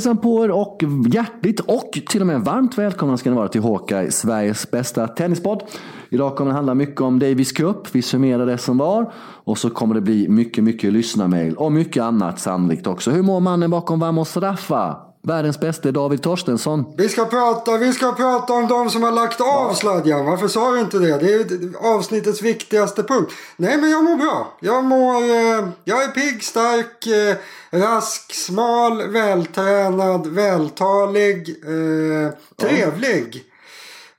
Hejsan på er och hjärtligt och till och med varmt välkomna ska ni vara till Hawkeye, Sveriges bästa tennispodd. Idag kommer det handla mycket om Davis Cup, vi summerar det som var och så kommer det bli mycket, mycket lyssnarmail och mycket annat sannolikt också. Hur mår mannen bakom Vamos Raffa? Världens bästa David Torstensson. Vi ska prata, vi ska prata om de som har lagt av sladjan. Varför sa du inte det? Det är avsnittets viktigaste punkt. Nej men jag mår bra. Jag mår... Eh, jag är pigg, stark, eh, rask, smal, vältränad, vältalig, eh, trevlig.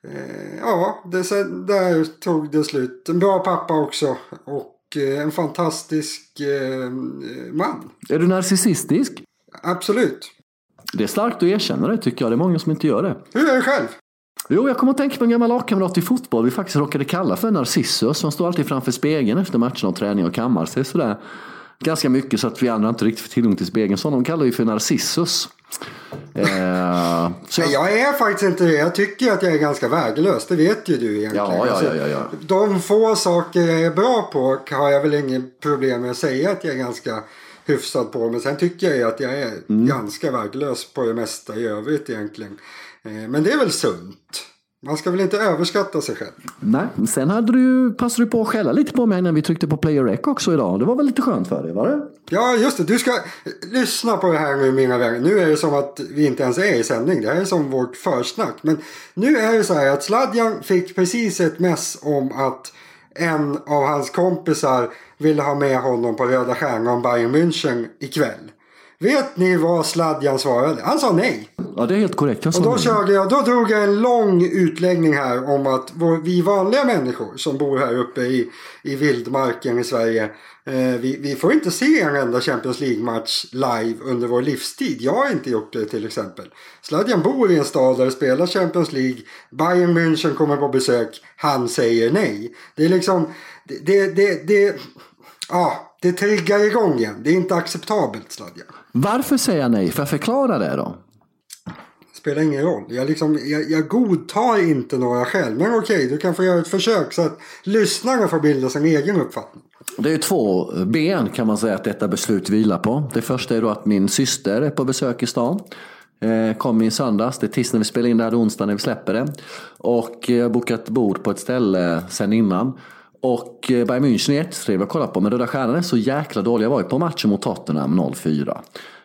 Eh, ja, det, där tog det slut. En bra pappa också. Och eh, en fantastisk eh, man. Är du narcissistisk? Absolut. Det är starkt att erkänna det tycker jag. Det är många som inte gör det. Hur är du själv? Jo, jag kommer att tänka på en gammal lagkamrat i fotboll vi faktiskt råkade kalla för Narcissus. Han står alltid framför spegeln efter matcherna och träning och kammar sig sådär ganska mycket så att vi andra inte riktigt får tillgång till spegeln. Så honom kallar vi för Narcissus. Eh, så jag... jag är faktiskt inte det. Jag tycker att jag är ganska värdelös. Det vet ju du egentligen. Ja, ja, ja, ja, ja. De få saker jag är bra på har jag väl inget problem med att säga att jag är ganska hyfsad på. Men sen tycker jag att jag är mm. ganska värdelös på det mesta i övrigt egentligen. Eh, men det är väl sunt. Man ska väl inte överskatta sig själv. Nej, sen hade du, passade du på att skälla lite på mig när vi tryckte på player rec också idag. Det var väl lite skönt för dig, var det? Ja, just det. Du ska lyssna på det här nu mina vänner. Nu är det som att vi inte ens är i sändning. Det här är som vårt försnack. Men nu är det så här att Sladjan fick precis ett mess om att en av hans kompisar ville ha med honom på Röda Stjärnan Bayern München ikväll. Vet ni vad Sladjan svarade? Han sa nej. Ja, det är helt korrekt. och då, körde jag, då drog jag en lång utläggning här om att vår, vi vanliga människor som bor här uppe i, i vildmarken i Sverige. Eh, vi, vi, får inte se en enda Champions League-match live under vår livstid. Jag har inte gjort det till exempel. Sladjan bor i en stad där det spelar Champions League. Bayern München kommer på besök. Han säger nej. Det är liksom... Det, det, det, det ja, det triggar igång igen. Det är inte acceptabelt Sladjan. Varför säger jag nej? Får jag förklara det då? spelar ingen roll. Jag, liksom, jag, jag godtar inte några skäl. Men okej, du kan få göra ett försök så att lyssnarna får bilda sin egen uppfattning. Det är två ben kan man säga att detta beslut vilar på. Det första är då att min syster är på besök i stan. Eh, kom i söndags, det är tisdag när vi spelar in det här, onsdag när vi släpper det. Och jag har bokat bord på ett ställe sen innan. Och eh, Bayern München är jättetrevlig att kolla på, men Röda Stjärnan är så jäkla dåliga. Jag var ju på matchen mot Tottenham 04.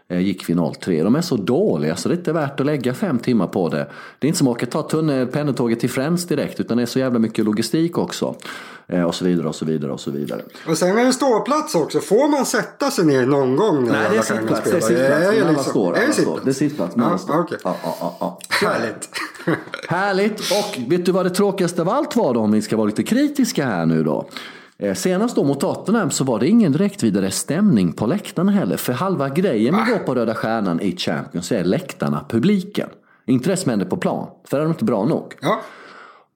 Eh, gick vi 03. De är så dåliga så det är inte värt att lägga fem timmar på det. Det är inte som att åka ta tunnel, pendeltåget till Friends direkt utan det är så jävla mycket logistik också. Eh, och så vidare och så vidare och så vidare. Och sen är det ståplats också. Får man sätta sig ner någon gång? När Nej det är sittplats. Det är sittplats. Liksom, står, är det sittplats? Det är sittplats. Ja, okay. ja, ja, ja, Härligt. Härligt. Och vet du vad det tråkigaste av allt var då om vi ska vara lite kritiska här nu då? Eh, senast då mot Tottenham så var det ingen direkt vidare stämning på läktarna heller. För halva grejen med att gå på Röda Stjärnan i Champions är läktarna publiken. Inte det som händer på plan, för det är de inte bra nog. Ja.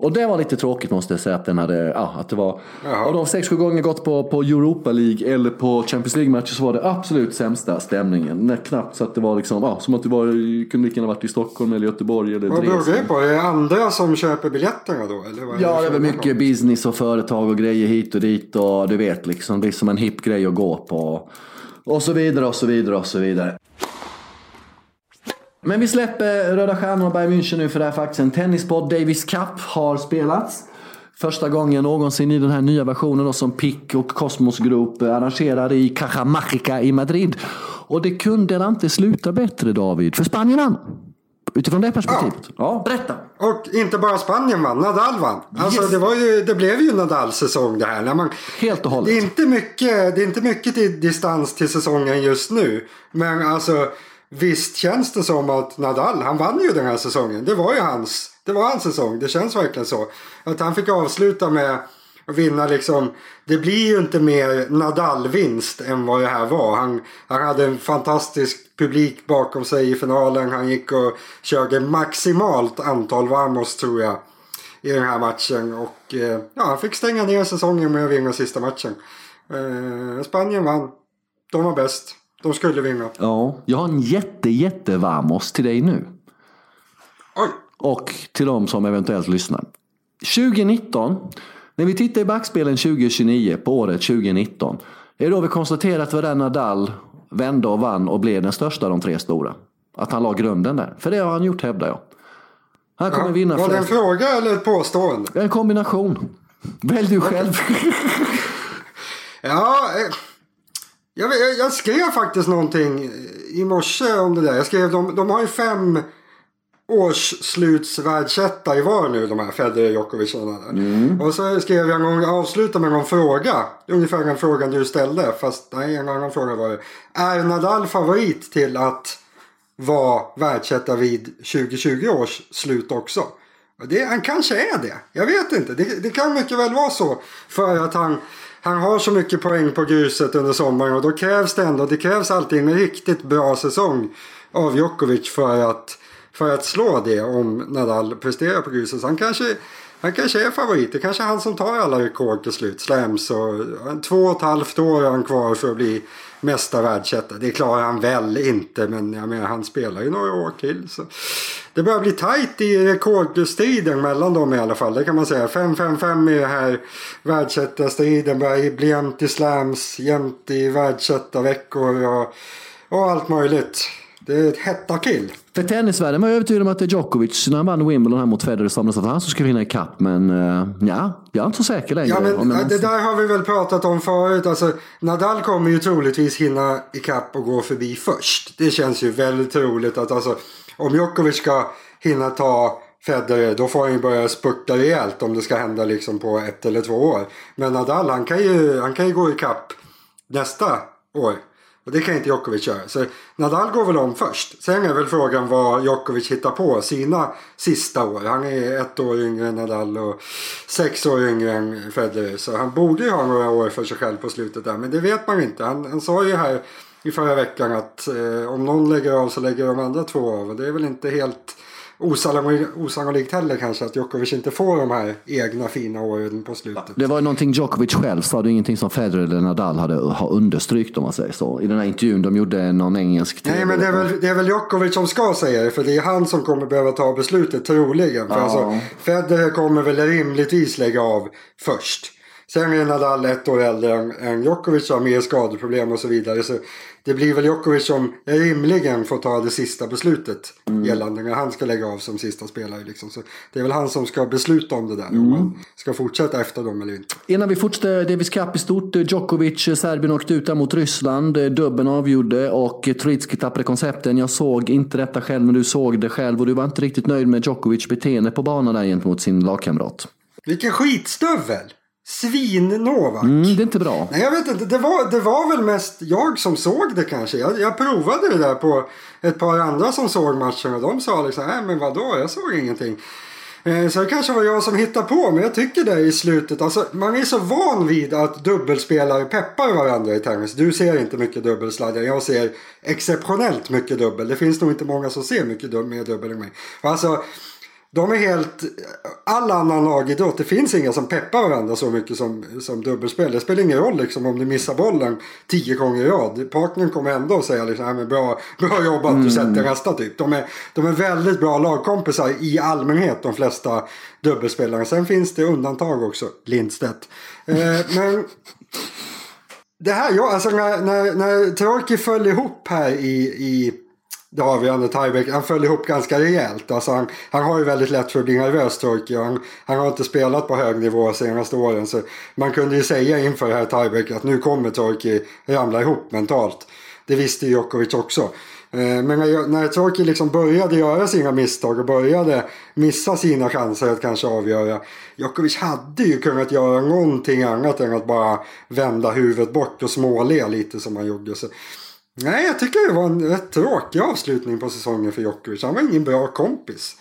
Och det var lite tråkigt måste jag säga att den hade, ja, att det var, Jaha. av de sex, sju gånger gått på, på Europa League eller på Champions League-matcher så var det absolut sämsta stämningen. Knappt så att det var liksom, ja, som att det var, kunde lika gärna varit i Stockholm eller Göteborg eller Vad beror det på? Är det andra som köper biljetterna då? Eller vad ja, det är väl mycket business och företag och grejer hit och dit och du vet liksom, det är som en hipp grej att gå på. Och så vidare och så vidare och så vidare. Men vi släpper Röda Stjärnan och Bayern München nu för det är faktiskt en tennispodd. Davis Cup har spelats. Första gången någonsin i den här nya versionen då, som PIK och Cosmos Group arrangerar i Cajamarca i Madrid. Och det kunde inte sluta bättre David, för Spanien vann. Utifrån det perspektivet. Ja. ja. berätta. Och inte bara Spanien vann, Nadal vann. Alltså yes. det, var ju, det blev ju Nadals säsong det här. När man, Helt och hållet. Det är inte mycket, det är inte mycket till distans till säsongen just nu. Men alltså Visst känns det som att Nadal, han vann ju den här säsongen. Det var ju hans, det var hans säsong. Det känns verkligen så. Att han fick avsluta med att vinna liksom. Det blir ju inte mer Nadal-vinst än vad det här var. Han, han hade en fantastisk publik bakom sig i finalen. Han gick och körde maximalt antal Vamos tror jag. I den här matchen. Och eh, ja, han fick stänga ner säsongen med att vinna sista matchen. Eh, Spanien vann. De var bäst. De skulle vinna. Ja, jag har en jätte, jätte varmos till dig nu. Oj. Och till de som eventuellt lyssnar. 2019, när vi tittar i backspegeln 2029 på året 2019. Är då vi konstaterar att det var där Nadal vände och vann och blev den största av de tre stora. Att han la grunden där. För det har han gjort hävdar jag. Han kommer Ja, vinna var det en fråga eller ett påstående? En kombination. Välj du själv. Ja, eh, jag, vet- jag skrev faktiskt någonting i morse om det där. Jag skrev, de, de har ju fem årsslutsvärldsetta var nu de här Federer, Djokovic och Nadal. Och så skrev jag en gång, avsluta med någon fråga. Ungefär den frågan du ställde. Fast nej, en annan fråga var det. Är Nadal favorit till att vara världsetta vid 2020 års slut också? Det, han kanske är det. Jag vet inte. Det, det kan mycket väl vara så. För att han, han har så mycket poäng på gruset under sommaren. Och då krävs det ändå. Det krävs alltid en riktigt bra säsong av Djokovic för att, för att slå det om Nadal presterar på gruset. Så han kanske, han kanske är favorit. Det kanske är han som tar alla rekord till slut. Slams och två och ett halvt år har han kvar för att bli mesta världsetta. Det klarar han väl inte. Men jag menar, han spelar ju några år till. Så. Det börjar bli tajt i rekordstriden mellan dem i alla fall. Det kan man säga. 5-5-5 i det här världsettarstriden. Börjar bli jämnt i slams, jämnt i världsettarveckor och, och allt möjligt. Det är ett hetta kill. För tennisvärlden var jag övertygad om att det är Djokovic när han vann Wimbledon här mot Federer somras att han som skulle vinna ikapp. Men uh, ja, jag är inte så säker längre. Ja, men det där har vi väl pratat om förut. Alltså, Nadal kommer ju troligtvis hinna ikapp och gå förbi först. Det känns ju väldigt troligt att alltså, om Djokovic ska hinna ta Federer då får han ju börja spurta rejält om det ska hända liksom på ett eller två år. Men Nadal han kan ju, han kan ju gå ikapp nästa år. Och det kan inte Djokovic göra. Så Nadal går väl om först. Sen är väl frågan vad Djokovic hittar på sina sista år. Han är ett år yngre än Nadal och sex år yngre än Federer. Så han borde ju ha några år för sig själv på slutet där. Men det vet man inte. Han, han sa ju här i förra veckan att eh, om någon lägger av så lägger de andra två av. Och det är väl inte helt osannolikt, osannolikt heller kanske att Djokovic inte får de här egna fina åren på slutet. Det var någonting Djokovic själv sa, det är ingenting som Federer eller Nadal hade har understrykt om man säger så. I den här intervjun de gjorde någon engelsk Nej men det är, väl, det är väl Djokovic som ska säga det för det är han som kommer behöva ta beslutet troligen. För Ja. alltså, Federer kommer väl rimligtvis lägga av först. Sen är Nadal ett år äldre än, än Djokovic har mer skadeproblem och så vidare. Så det blir väl Djokovic som rimligen får ta det sista beslutet gällande när han ska lägga av som sista spelare. Liksom. Så det är väl han som ska besluta om det där. Om han ska fortsätta efter dem eller inte. Innan vi fortsätter Davis Cup i stort. Djokovic, Serbien åkte ut mot Ryssland. Dubben avgjorde och Trojtski tappade koncepten. Jag såg inte detta själv men du såg det själv och du var inte riktigt nöjd med Djokovic beteende på banan där gentemot sin lagkamrat. Vilken skitstövel! Svin-Novak. Mm, det är inte bra. Nej jag vet inte, det var, det var väl mest jag som såg det kanske. Jag, jag provade det där på ett par andra som såg matchen och de sa liksom, nej men vadå, jag såg ingenting. Eh, Så det kanske var jag som hittade på, men jag tycker det i slutet. Alltså, man är så van vid att dubbelspelare peppar varandra i tennis. Du ser inte mycket dubbelsladdar, jag ser exceptionellt mycket dubbel. Det finns nog inte många som ser mycket mer dubbel än mig. Alltså, de är helt... All annan lagidrott, det finns inga som peppar varandra så mycket som, som dubbelspel. Det spelar ingen roll liksom, om du missar bollen tio gånger i rad. Partnern kommer ändå att säga liksom, "Ja, men bra, bra jobbat, du sätter nästa typ. De är, de är väldigt bra lagkompisar i allmänhet, de flesta dubbelspelarna. Sen finns det undantag också, Lindstedt. Eh, men det här, ja, alltså när, när, när Trojki föll ihop här i, i det avgörande tiebreak, han föll ihop ganska rejält. Alltså han, han har ju väldigt lätt för att bli nervös Turkey. han, han har inte spelat på hög nivå de senaste åren. Så man kunde ju säga inför det här tiebreaket att nu kommer Turkey ramla ihop mentalt. Det visste ju Djokovic också. Eh, men när, när Turkey liksom började göra sina misstag och började missa sina chanser att kanske avgöra. Djokovic hade ju kunnat göra någonting annat än att bara vända huvudet bort och småle lite som han gjorde. Så, nej, jag tycker det var en rätt tråkig avslutning på säsongen för Djokovic. Han var ingen bra kompis.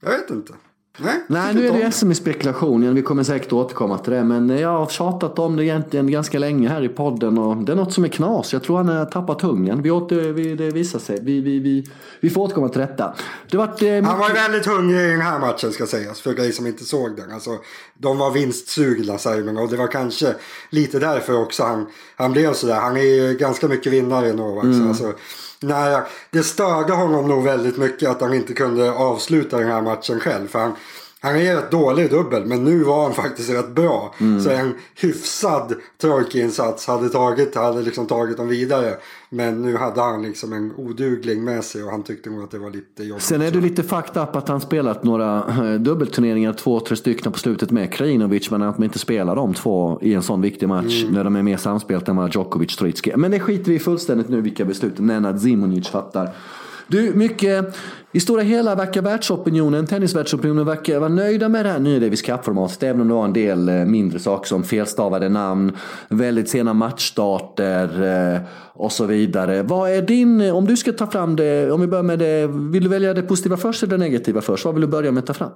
Jag vet inte. Nej, Nej, nu är det SM i spekulation. Vi kommer säkert återkomma till det. Men jag har tjatat om det egentligen ganska länge här i podden. Och det är något som är knas. Jag tror han har tappat hungen. Vi åter, vi, det visar sig. Vi, vi, vi, vi får återkomma till detta. Det vart, eh, Han var ju väldigt hungrig i den här matchen ska sägas. För dig som inte såg den. Alltså, de var vinstsugna serberna. Och det var kanske lite därför också han, han blev sådär. Han är ju ganska mycket vinnare Novak. Så alltså, nej, det störde honom nog väldigt mycket att han inte kunde avsluta den här matchen själv. För han, han är rätt dålig i dubbel men nu var han faktiskt rätt bra. Mm. Så en hyfsad trojkinsats hade tagit, hade liksom tagit dem vidare. Men nu hade han liksom en odugling med sig och han tyckte nog att det var lite jobbigt. Sen är det lite fucked up att han spelat några eh, dubbelturneringar, två, tre stycken på slutet med Krajinovic. Men att man inte spelar de två i en sån viktig match mm. när de är mer samspelt än vad Djokovic Trojtski. Men det skiter vi fullständigt nu vilka beslut Nenad Zimonic fattar. Du, mycket, i stora hela verkar världsopinionen, tennisvärldsopinionen verkar vara nöjda med det här nya Davis Cup-formatet. Även om det var en del eh, mindre saker som felstavade namn, väldigt sena matchstarter eh, och så vidare. Vad är din, eh, om du ska ta fram det, om vi börjar med det, vill du välja det positiva först eller det negativa först? Vad vill du börja med att ta fram?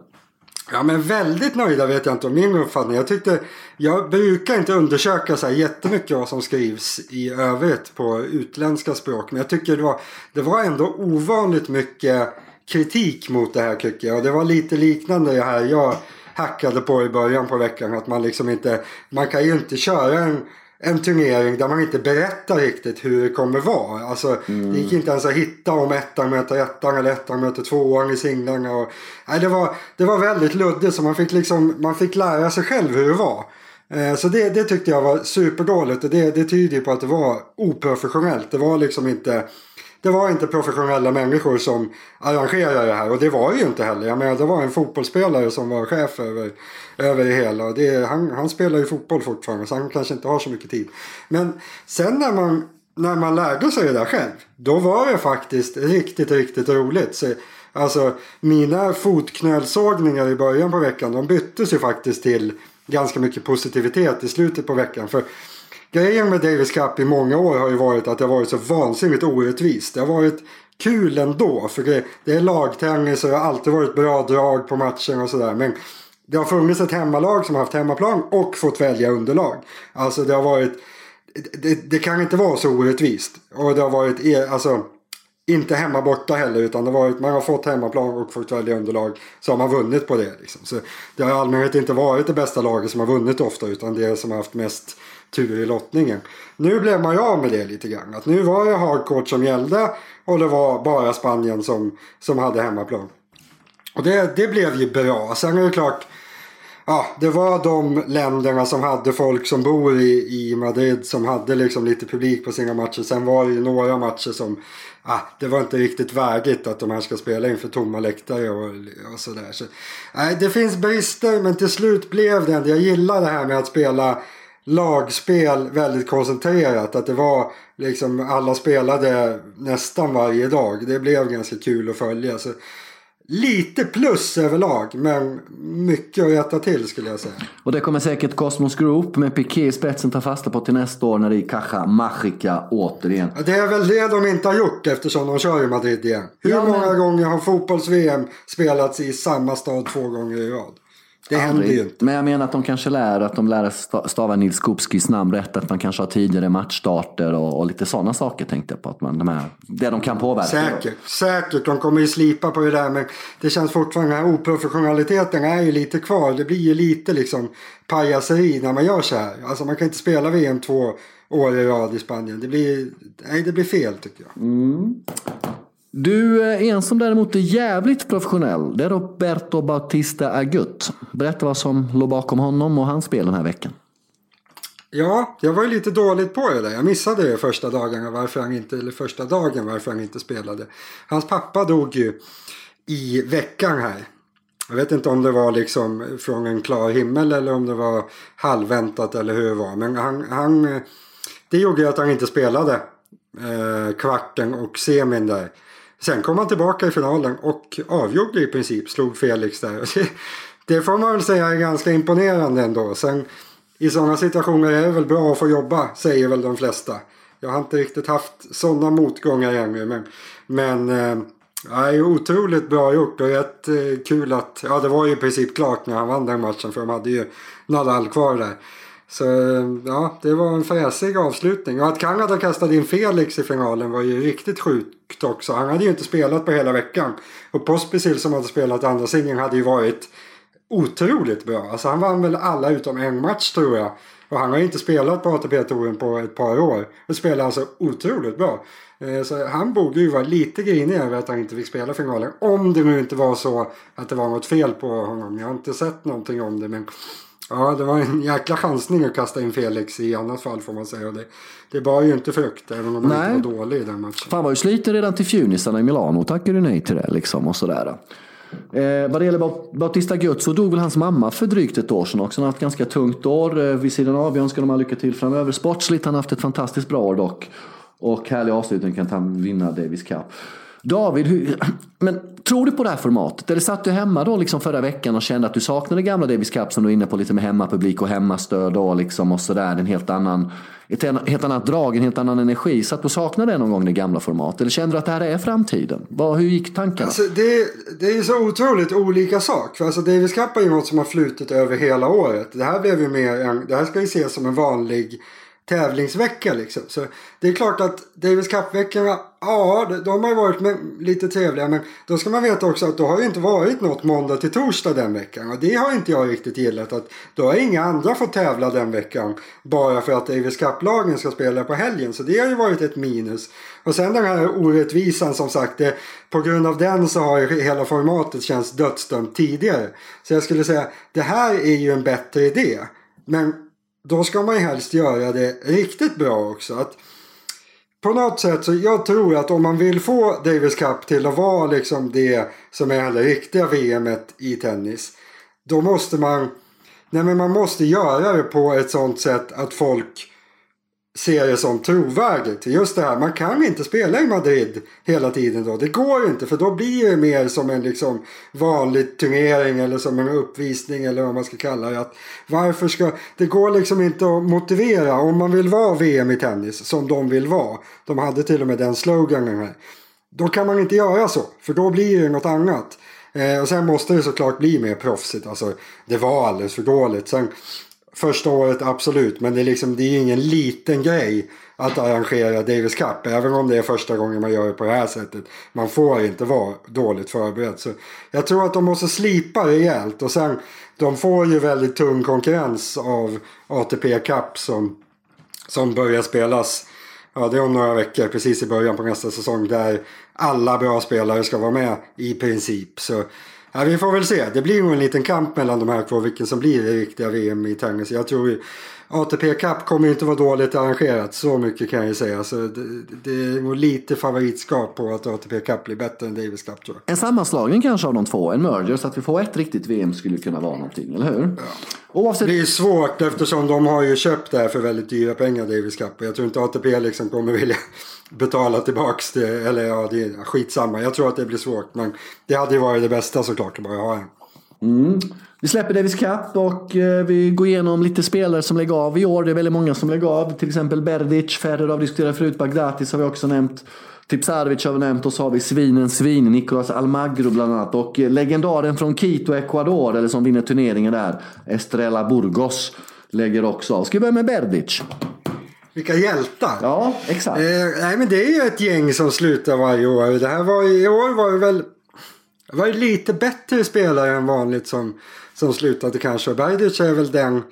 Ja men väldigt nöjda vet jag inte om min uppfattning. Jag tyckte, jag brukar inte undersöka så här jättemycket vad som skrivs i övrigt på utländska språk. Men jag tycker det var, det var ändå ovanligt mycket kritik mot det här tycker jag. Och det var lite liknande det här jag hackade på i början på veckan. Att man liksom inte, man kan ju inte köra en en turnering där man inte berättar riktigt hur det kommer vara. Alltså, mm. Det gick inte ens att hitta om ettan möter ettan eller ettan möter tvåan i singlarna. Och, nej, det, var, det var väldigt luddigt så man fick, liksom, man fick lära sig själv hur det var. Eh, så det, det tyckte jag var superdåligt och det, det tyder på att det var oprofessionellt. Det var liksom inte det var inte professionella människor som arrangerade det här och det var det ju inte heller. Jag menar, det var en fotbollsspelare som var chef över, över det hela. Det, han, han spelar ju fotboll fortfarande så han kanske inte har så mycket tid. Men sen när man, när man lärde sig det där själv, då var det faktiskt riktigt, riktigt roligt. Så, alltså mina fotknölsågningar i början på veckan, de byttes ju faktiskt till ganska mycket positivitet i slutet på veckan. För Grejen med Davis Cup i många år har ju varit att det har varit så vansinnigt orättvist. Det har varit kul ändå för det, det är lagtennis och det har alltid varit bra drag på matchen och sådär. Men det har funnits ett hemmalag som har haft hemmaplan och fått välja underlag. Alltså det har varit... Det, det kan inte vara så orättvist. Och det har varit... E, alltså, inte hemma borta heller utan det har varit, man har fått hemmaplan och fått välja underlag. Så har man vunnit på det. Liksom. Så det har i allmänhet inte varit det bästa laget som har vunnit ofta utan det som har haft mest tur i lottningen. Nu blev man ju av med det lite grann. Att nu var det hardcourt som gällde och det var bara Spanien som, som hade hemmaplan. Och det, det blev ju bra. Sen är det klart ja, det var de länderna som hade folk som bor i, i Madrid som hade liksom lite publik på sina matcher. Sen var det ju några matcher som, ah, det var inte riktigt värdigt att de här ska spela inför tomma läktare och, och sådär. Så, nej, det finns brister men till slut blev det ändå, jag gillar det här med att spela lagspel väldigt koncentrerat. Att det var liksom alla spelade nästan varje dag. Det blev ganska kul att följa. Så lite plus överlag men mycket att rätta till skulle jag säga. Och det kommer säkert Cosmos Group med Piqué i spetsen ta fasta på till nästa år när det är Caja Magica återigen. Det är väl det de inte har gjort eftersom de kör i Madrid igen. Hur ja, men... många gånger har fotbolls-VM spelats i samma stad två gånger i rad? Det händer ju inte. Men jag menar att de kanske lär att de lär stava Nils Kupskis namn rätt. Att man kanske har tidigare matchstarter och, och lite sådana saker tänkte jag på. Att man, de här, det de kan påverka. Säkert, säkert. De kommer ju slipa på det där. Men det känns fortfarande, den här oprofessionaliteten är ju lite kvar. Det blir ju lite liksom pajaseri när man gör så här. Alltså man kan inte spela VM två år i rad i Spanien. Det blir, nej, det blir fel tycker jag. Mm. Du, eh, en som däremot är jävligt professionell, det är Roberto Bautista Agut. Berätta vad som låg bakom honom och hans spel den här veckan. Ja, jag var ju lite dåligt på det där. Jag missade det första dagen varför han inte, eller första dagen varför han inte spelade. Hans pappa dog ju i veckan här. Jag vet inte om det var liksom från en klar himmel eller om det var halvväntat eller hur det var. Men han, han eh, det gjorde att han inte spelade eh, kvarten och semin där. Sen kom han tillbaka i finalen och avgjorde i princip, slog Felix där. Det får man väl säga är ganska imponerande ändå. Sen i sådana situationer är det väl bra att få jobba, säger väl de flesta. Jag har inte riktigt haft sådana motgångar ännu. Men, men eh, är otroligt bra gjort och rätt eh, kul att, ja det var ju i princip klart när han vann den matchen för de hade ju Nadal kvar där. Så ja, det var en fräsig avslutning. Och att Kanada kastade in Felix i finalen var ju riktigt sjukt också. Han hade ju inte spelat på hela veckan. Och Pospisil som hade spelat andra singeln hade ju varit otroligt bra. Alltså han vann väl alla utom en match tror jag. Och han har inte spelat på ATP-touren på ett par år. Och spelar alltså otroligt bra. Eh, så han borde ju vara lite grinig över att han inte fick spela finalen. Om det nu inte var så att det var något fel på honom. Jag har inte sett någonting om det. Men ja, det var en jäkla chansning att kasta in Felix i annat fall får man säga. Det, det var ju inte frukt även om han Nej. inte var dålig i den matchen. Fan var ju sliten redan till fjunisarna i Milano. Tackade du nej till det liksom och sådär. Eh, vad det gäller Baut- Bautista Gutt så dog väl hans mamma för drygt ett år sedan också. Han har haft ett ganska tungt år. Eh, vid sidan av, vi önskar honom lycka till framöver. Sportsligt, han har haft ett fantastiskt bra år dock. Och härlig avslutning kan han vinna Davis Cup. David, hur, men tror du på det här formatet? Eller satt du hemma då liksom förra veckan och kände att du saknade gamla Davis Cup som du är inne på lite med hemmapublik och hemmastöd och, liksom och sådär. En helt annan, ett helt annat drag, en helt annan energi. Satt du och saknade det någon gång det gamla formatet? Eller kände du att det här är framtiden? Vad, hur gick tankarna? Alltså, det, det är ju så otroligt olika sak. Alltså Davis Cup är ju något som har flutit över hela året. Det här blev ju mer en, det här ska ju ses som en vanlig tävlingsvecka liksom. Så det är klart att Davis Cup-veckorna, ja de, har ju varit med, lite trevliga. Men då ska man veta också att det har ju inte varit något måndag till torsdag den veckan. Och det har inte jag riktigt gillat. Att då har inga andra fått tävla den veckan. Bara för att Davis Cup-lagen ska spela på helgen. Så det har ju varit ett minus. Och sen den här orättvisan som sagt. Det, på grund av den så har ju hela formatet känts dödsdömt tidigare. Så jag skulle säga det här är ju en bättre idé. Men då ska man ju helst göra det riktigt bra också. Att på något sätt så jag tror att om man vill få Davis Cup till att vara liksom det som är det riktiga VMet i tennis. Då måste man, nej men man måste göra det på ett sånt sätt att folk ser det som trovärdigt. Just det här, man kan inte spela i Madrid hela tiden då. Det går inte för då blir det mer som en liksom vanlig turnering eller som en uppvisning eller vad man ska kalla det. Att varför ska, det går liksom inte att motivera om man vill vara VM i tennis som de vill vara. De hade till och med den sloganen här. Då kan man inte göra så för då blir det något annat. Eh, och sen måste det såklart bli mer proffsigt. Alltså, det var alldeles för dåligt. Sen, Första året absolut, men det är, liksom, det är ingen liten grej att arrangera Davis Cup. Även om det är första gången man gör det på det här sättet. Man får inte vara dåligt förberedd. Så jag tror att de måste slipa rejält. Och sen, de får ju väldigt tung konkurrens av ATP Cup som, som börjar spelas. Ja, det är om några veckor, precis i början på nästa säsong. Där alla bra spelare ska vara med i princip. Så Ja, vi får väl se. Det blir nog en liten kamp mellan de här två. Vilken som blir det riktiga VM i tennis. Jag tror ATP Cup kommer inte vara dåligt arrangerat. Så mycket kan jag ju säga. Så det, det är nog lite favoritskap på att ATP Cup blir bättre än Davis Cup tror jag. En sammanslagning kanske av de två, en merger, så att vi får ett riktigt VM skulle kunna vara någonting, eller hur? Ja. Oavsett... Det är svårt eftersom de har ju köpt det här för väldigt dyra pengar, Davis Cup. Jag tror inte ATP liksom kommer vilja betala tillbaks det. Eller ja, det är skitsamma. Jag tror att det blir svårt. Men det hade ju varit det bästa såklart att bara ha en. Mm. Vi släpper Davis Cup och eh, vi går igenom lite spelare som lägger av i år. Det är väldigt många som lägger av. Till exempel Berdic, Federer har vi diskuterat förut. Bagdatis har vi också nämnt. Tipsarevic har vi nämnt och så har vi svinen svin, Nicolas Almagro bland annat. Och eh, legendaren från Quito, Ecuador, eller som vinner turneringen där, Estrella Burgos, lägger också av. Ska vi börja med Berdic? Vilka hjältar! Ja, exakt. Eh, nej men det är ju ett gäng som slutar varje år. Det här var i år var det väl det var ju lite bättre spelare än vanligt som, som slutade kanske. Berdic är väl den,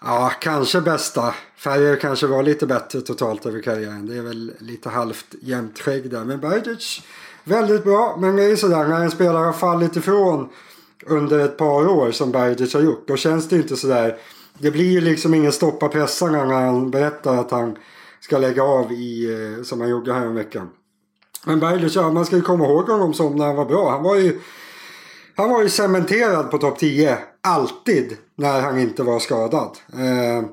ja kanske bästa. Färger kanske var lite bättre totalt över karriären. Det är väl lite halvt jämnt skägg där. Men Berdic väldigt bra. Men det är ju sådär när en spelare har fallit ifrån under ett par år som Berdic har gjort. Då känns det inte sådär. Det blir ju liksom ingen stoppa pressarna när han berättar att han ska lägga av i, eh, som han gjorde här veckan. Men Berglund, ja, man ska ju komma ihåg honom som när han var bra. Han var ju, han var ju cementerad på topp 10. Alltid när han inte var skadad. Eh,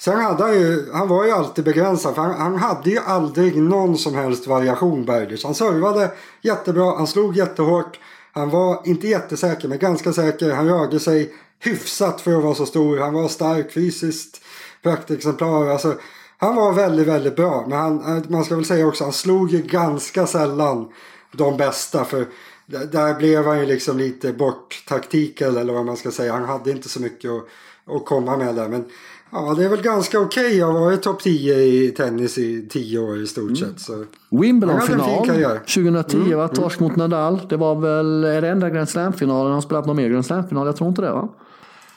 sen hade han ju, han var ju alltid begränsad. För han, han hade ju aldrig någon som helst variation Berglund. Han servade jättebra, han slog jättehårt. Han var inte jättesäker men ganska säker. Han rörde sig hyfsat för att vara så stor. Han var stark fysiskt. Praktexemplar. Alltså, han var väldigt, väldigt bra. Men han, man ska väl säga också, han slog ju ganska sällan de bästa. För där blev han ju liksom lite borttaktik eller vad man ska säga. Han hade inte så mycket att, att komma med där. Men ja, det är väl ganska okej okay. att ha varit topp 10 i tennis i 10 år i stort sett. Så. Wimbledon-final 2010 mm, var torsk mm. mot Nadal. Det var väl, är det enda Grand Slam-finalen? Han har spelat någon mer Grand Slam-final? Jag tror inte det va?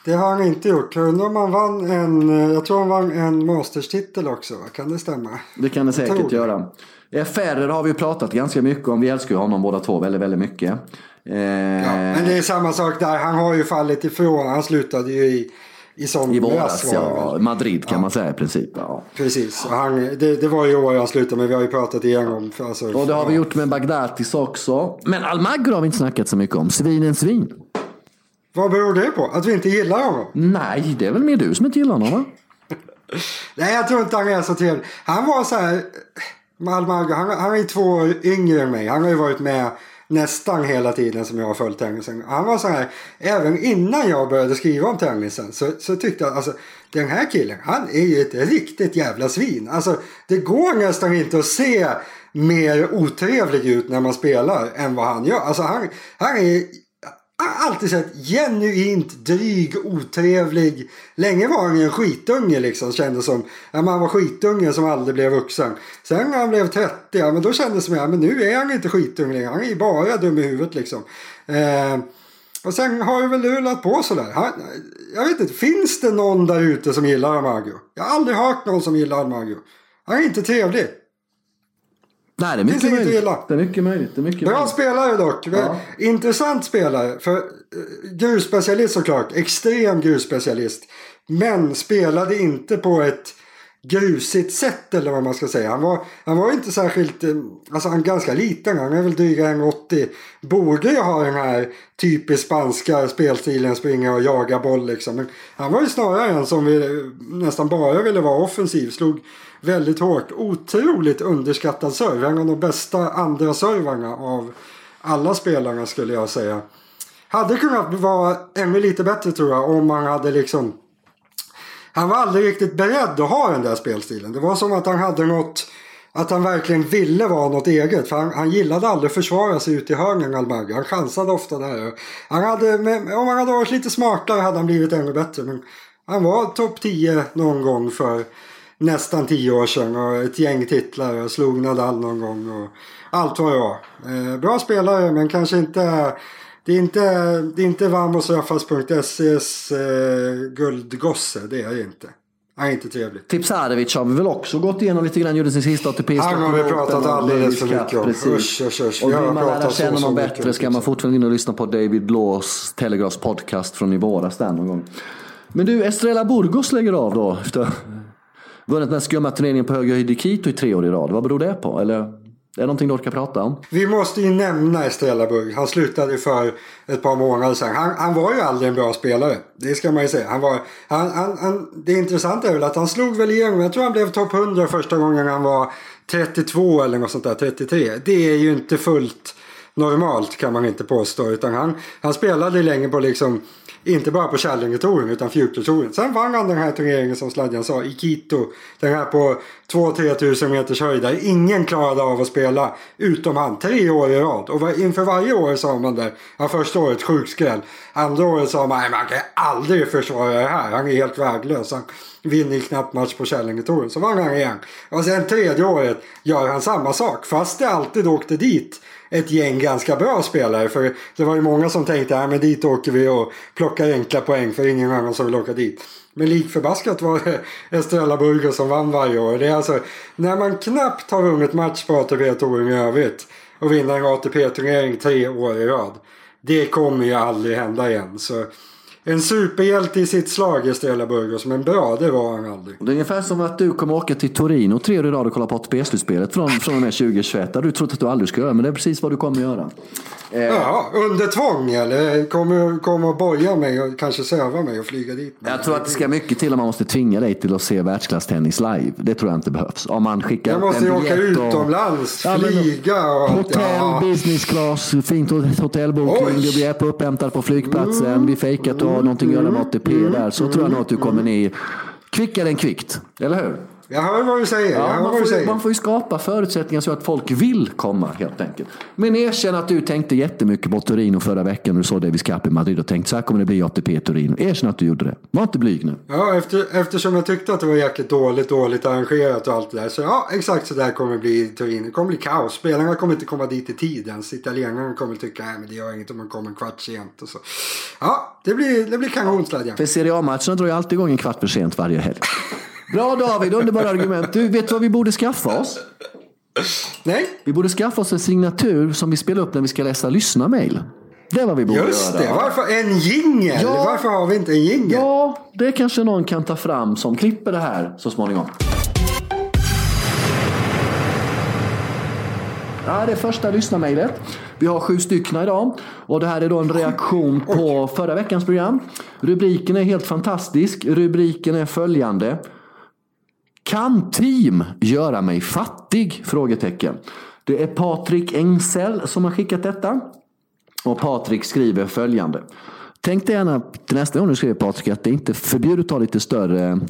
Det har han inte gjort. Jag undrar om han vann en, eh, jag tror han vann en Masters-titel också. Kan det stämma? Det kan det säkert göra. Eh, Federer har vi pratat ganska mycket om. Vi älskar ju honom båda två väldigt, väldigt mycket. Eh, Ja, men det är samma sak där. Han har ju fallit ifrån. Han slutade ju i, i somras. I våras, ja. Madrid kan man säga i princip. Ja. Precis. Han, det, det var ju år han slutade men vi har ju pratat igenom. För, alltså, Och det har vi gjort med Bagdatis också. Men Almagro har vi inte snackat så mycket om. Svinens svin. Vad beror det på? Att vi inte gillar honom? Nej, det är väl mer du som inte gillar honom va? Nej, jag tror inte han är så trevlig. Han var så här... Malmagro, han, han är två år yngre än mig. Han har ju varit med nästan hela tiden som jag har följt tennisen. Han var så här, även innan jag började skriva om tennisen så, så tyckte jag alltså den här killen, han är ju ett riktigt jävla svin. Alltså det går nästan inte att se mer otrevlig ut när man spelar än vad han gör. Alltså han, han är alltid sett genuint dryg, otrevlig. Länge var han ju en skitunge liksom. Kändes som. Ja, man var skitunge som aldrig blev vuxen. Sen när han blev 30, ja, men då kändes det som att ja, nu är han inte skitunge längre. Han är ju bara dum i huvudet liksom. Eh, och sen har ju väl rullat på sådär. Han, jag vet inte, finns det någon där ute som gillar Amagio? Jag har aldrig hört någon som gillar Amagio. Han är inte trevlig. Nej, det är mycket att möjligt. gilla. Det är mycket möjligt. Det är mycket Bra möjligt. spelare dock. Ja. Intressant spelare. För eh, grusspecialist såklart. Extrem grusspecialist. Men spelade inte på ett grusigt sätt eller vad man ska säga. Han var, han var inte särskilt, eh, alltså han är ganska liten. Han är väl dryga 1,80. Borde ju ha den här typiskt spanska spelstilen. Springa och jaga boll liksom. Men han var ju snarare en som vi, eh, nästan bara ville vara offensiv. Slog väldigt hårt. Otroligt underskattad serve. En av de bästa andra servarna av alla spelarna skulle jag säga. Hade kunnat vara ännu lite bättre tror jag om man hade liksom han var aldrig riktigt beredd att ha den där spelstilen. Det var som att han hade något att han verkligen ville vara något eget. För han, han gillade aldrig att försvara sig ut i hörnen Almagro. Han chansade ofta där. Han hade, om han hade varit lite smartare hade han blivit ännu bättre. Men han var topp 10 någon gång för nästan 10 år sedan. Och ett gäng titlar och slog Nadal någon gång. Och allt vad det var. Eh, bra spelare men kanske inte det är inte, det är inte vamosrafas.ses eh, guldgosse. Det är det inte. Han är inte trevlig. Tipsarevic har vi väl också gått igenom lite grann. Gjorde sin sista ATP. Han har vi pratat alldeles för mycket om. Precis. Usch, usch, usch. Och vill man lära känna mycket bättre ska man fortfarande in och lyssna på David Laws Telegraphs podcast från i våras där någon gång. Men du, Estrella Burgos lägger av då. Efter vunnit den skumma turneringen på hög höjd i Quito i tre år i rad. Vad beror det på? Eller är det någonting du orkar prata om? Vi måste ju nämna Estrella Burg. Han slutade för ett par månader sedan. Han, han var ju aldrig en bra spelare. Det ska man ju säga. Han var, han, han, han, det intressanta är väl att han slog väl igenom. Jag tror han blev topp 100 första gången han var 32 eller något sånt där. 33. Det är ju inte fullt normalt kan man inte påstå. Utan han, han spelade länge på liksom inte bara på Källingetouren utan Future-touren. Sen vann han den här turneringen som Sladjan sa i Quito. Den här på 2-3 tusen meters höjd där ingen klarade av att spela utom han. Tre år i rad. Och inför varje år sa man det. Ja, första året sjukskräll. Andra året sa man nej man kan aldrig försvara det här. Han är helt värdelös. Han vinner ju knappt match på Källingetouren. Så vann han igen. Och sen tredje året gör han samma sak. Fast det alltid åkte dit ett gäng ganska bra spelare. För det var ju många som tänkte att men dit åker vi och plockar enkla poäng för ingen annan som vill åka dit. Men lik förbaskat var det Estrella Burgos som vann varje år. Det är alltså när man knappt har vunnit match på ATP-touren i övrigt och vinner en ATP-turnering tre år i rad. Det kommer ju aldrig hända igen. Så en superhjälte i sitt slag Estrella Burgos, men bra det var han aldrig. Det är ungefär som att du kommer åka till Torino tre år i rad och kolla på ATP-slutspelet från, från och med 2021. Det har du trott att du aldrig ska göra, men det är precis vad du kommer göra. Eh, Jaha, under tvång eller? Kommer, kommer att boja mig och kanske söva mig och flyga dit? Jag tror att det ska mycket till om man måste tvinga dig till att se världsklasstennis live. Det tror jag inte behövs. Om man skickar Jag måste en ju åka och- utomlands, Ja, men- flyga och. Hotell, Ja. business class, fint hotellbokning, du blir upphämtad på flygplatsen, vi fejkar att du har någonting att göra med ATP där. Så tror jag nog att du kommer ner kvickare än kvickt. Eller hur? Jag hör vad du säger. Ja, man, du får, ju- säger. man får ju skapa förutsättningar så att folk vill komma helt enkelt. Men erkänn att du tänkte jättemycket på Torino förra veckan när du såg Davis Cup i Madrid och tänkte så här kommer det bli ATP Torino. Erkänn att du gjorde det. Var inte blyg nu. Ja, efter, eftersom jag tyckte att det var jäkligt dåligt, dåligt arrangerat och allt det där. Så ja, exakt så där kommer det bli i Turin. Det kommer bli kaos. Spelarna kommer inte komma dit i tid ens. Italienarna kommer tycka att det gör inget om man kommer en kvart sent. Och så. Ja, det blir, det blir kanonsladjan. För Serie A-matcherna drar ju alltid igång en kvart för sent varje helg. Bra David, underbara argument. Du, vet du vad vi borde skaffa oss? Nej, Vi borde skaffa oss en signatur som vi spelar upp när vi ska läsa lyssna-mail. Det är vad vi borde just göra. det. Varför en jingel? Ja. Varför har vi inte en jingel? Ja, det kanske någon kan ta fram som klipper det här så småningom. Det här är första lyssnarmejlet. Vi har sju stycken idag. Och det här är då en reaktion på förra veckans program. Rubriken är helt fantastisk. Rubriken är följande. Kan team göra mig fattig? Frågetecken. Det är Patrik Engsell som har skickat detta. Och Patrik skriver följande. Tänk dig gärna till nästa gång du skriver Patrik att det inte är förbjudet att ta lite större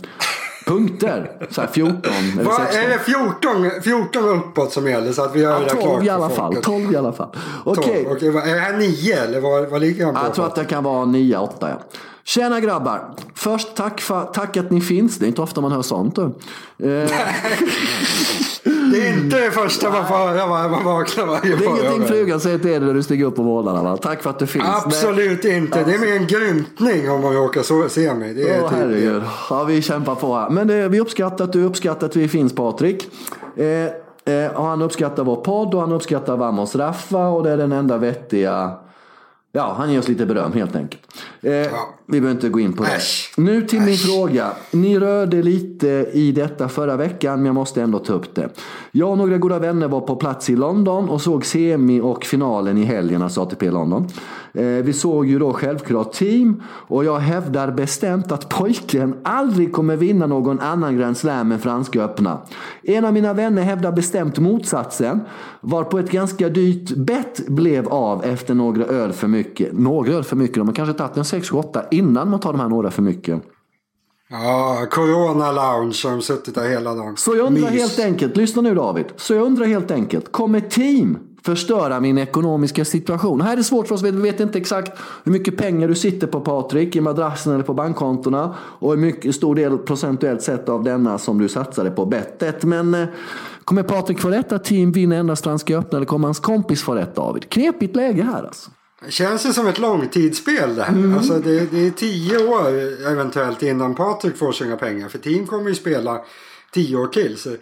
punkter. Så här 14 eller Vad, 16. är det 14, 14 uppåt som gäller så att vi gör Ja, där 12 klart i alla fall. folket? 12 i alla fall. Okej. 12. Okej, vad- är det här 9 eller vad, vad ligger han på? Jag tror att det kan vara 9-8 ja. Tjena grabbar! Först tack, för, tack att ni finns. Det är inte ofta man hör sånt. Du. Eh, Det är inte det första man får höra när man vaknar varje det är ingenting frugan säger till dig när du stiger upp på morgnarna. Va? Tack för att du finns. Nej. Absolut inte. Det är mer en grymtning om man råkar så, se mig. Det är Åh typ herregud. Ja, vi kämpar på här. Men det, vi uppskattar att du uppskattar att vi finns Patrik. Eh, eh, han uppskattar vår podd och han uppskattar Vamos Raffa och det är den enda vettiga Ja, han ger oss lite beröm helt enkelt. Eh, Vi behöver inte gå in på det. Äsch. Nu till min fråga. Ni rörde lite i detta förra veckan, men jag måste ändå ta upp det. Jag och några goda vänner var på plats i London och såg semi och finalen i helgen, alltså ATP London. Eh, vi såg ju då självklart team och jag hävdar bestämt att pojken aldrig kommer vinna någon annan Grand Slam än Franska öppna. En av mina vänner hävdar bestämt motsatsen, var på ett ganska dyrt bett blev av efter några öl för mycket. Några öl för mycket, de har kanske tagit en 6-8 innan man tar de här några för mycket. Ja, Corona Lounge har de suttit där hela dagen. Så jag undrar Mys. helt enkelt, lyssna nu David. Så jag undrar helt enkelt, kommer team förstöra min ekonomiska situation? Här är det svårt för oss, vi vet inte exakt hur mycket pengar du sitter på Patrik, i madrassen eller på bankkontona. Och hur mycket stor del procentuellt sett av denna som du satsade på bettet. Men eh, kommer Patrik få rätt att team vinner endast Franska öppna eller kommer hans kompis få rätt David? Knepigt läge här alltså. Känns det som ett långtidsspel det här? Mm. Alltså det, det är tio år eventuellt innan Patrik får sina pengar. För team kommer ju spela tio år till. Så,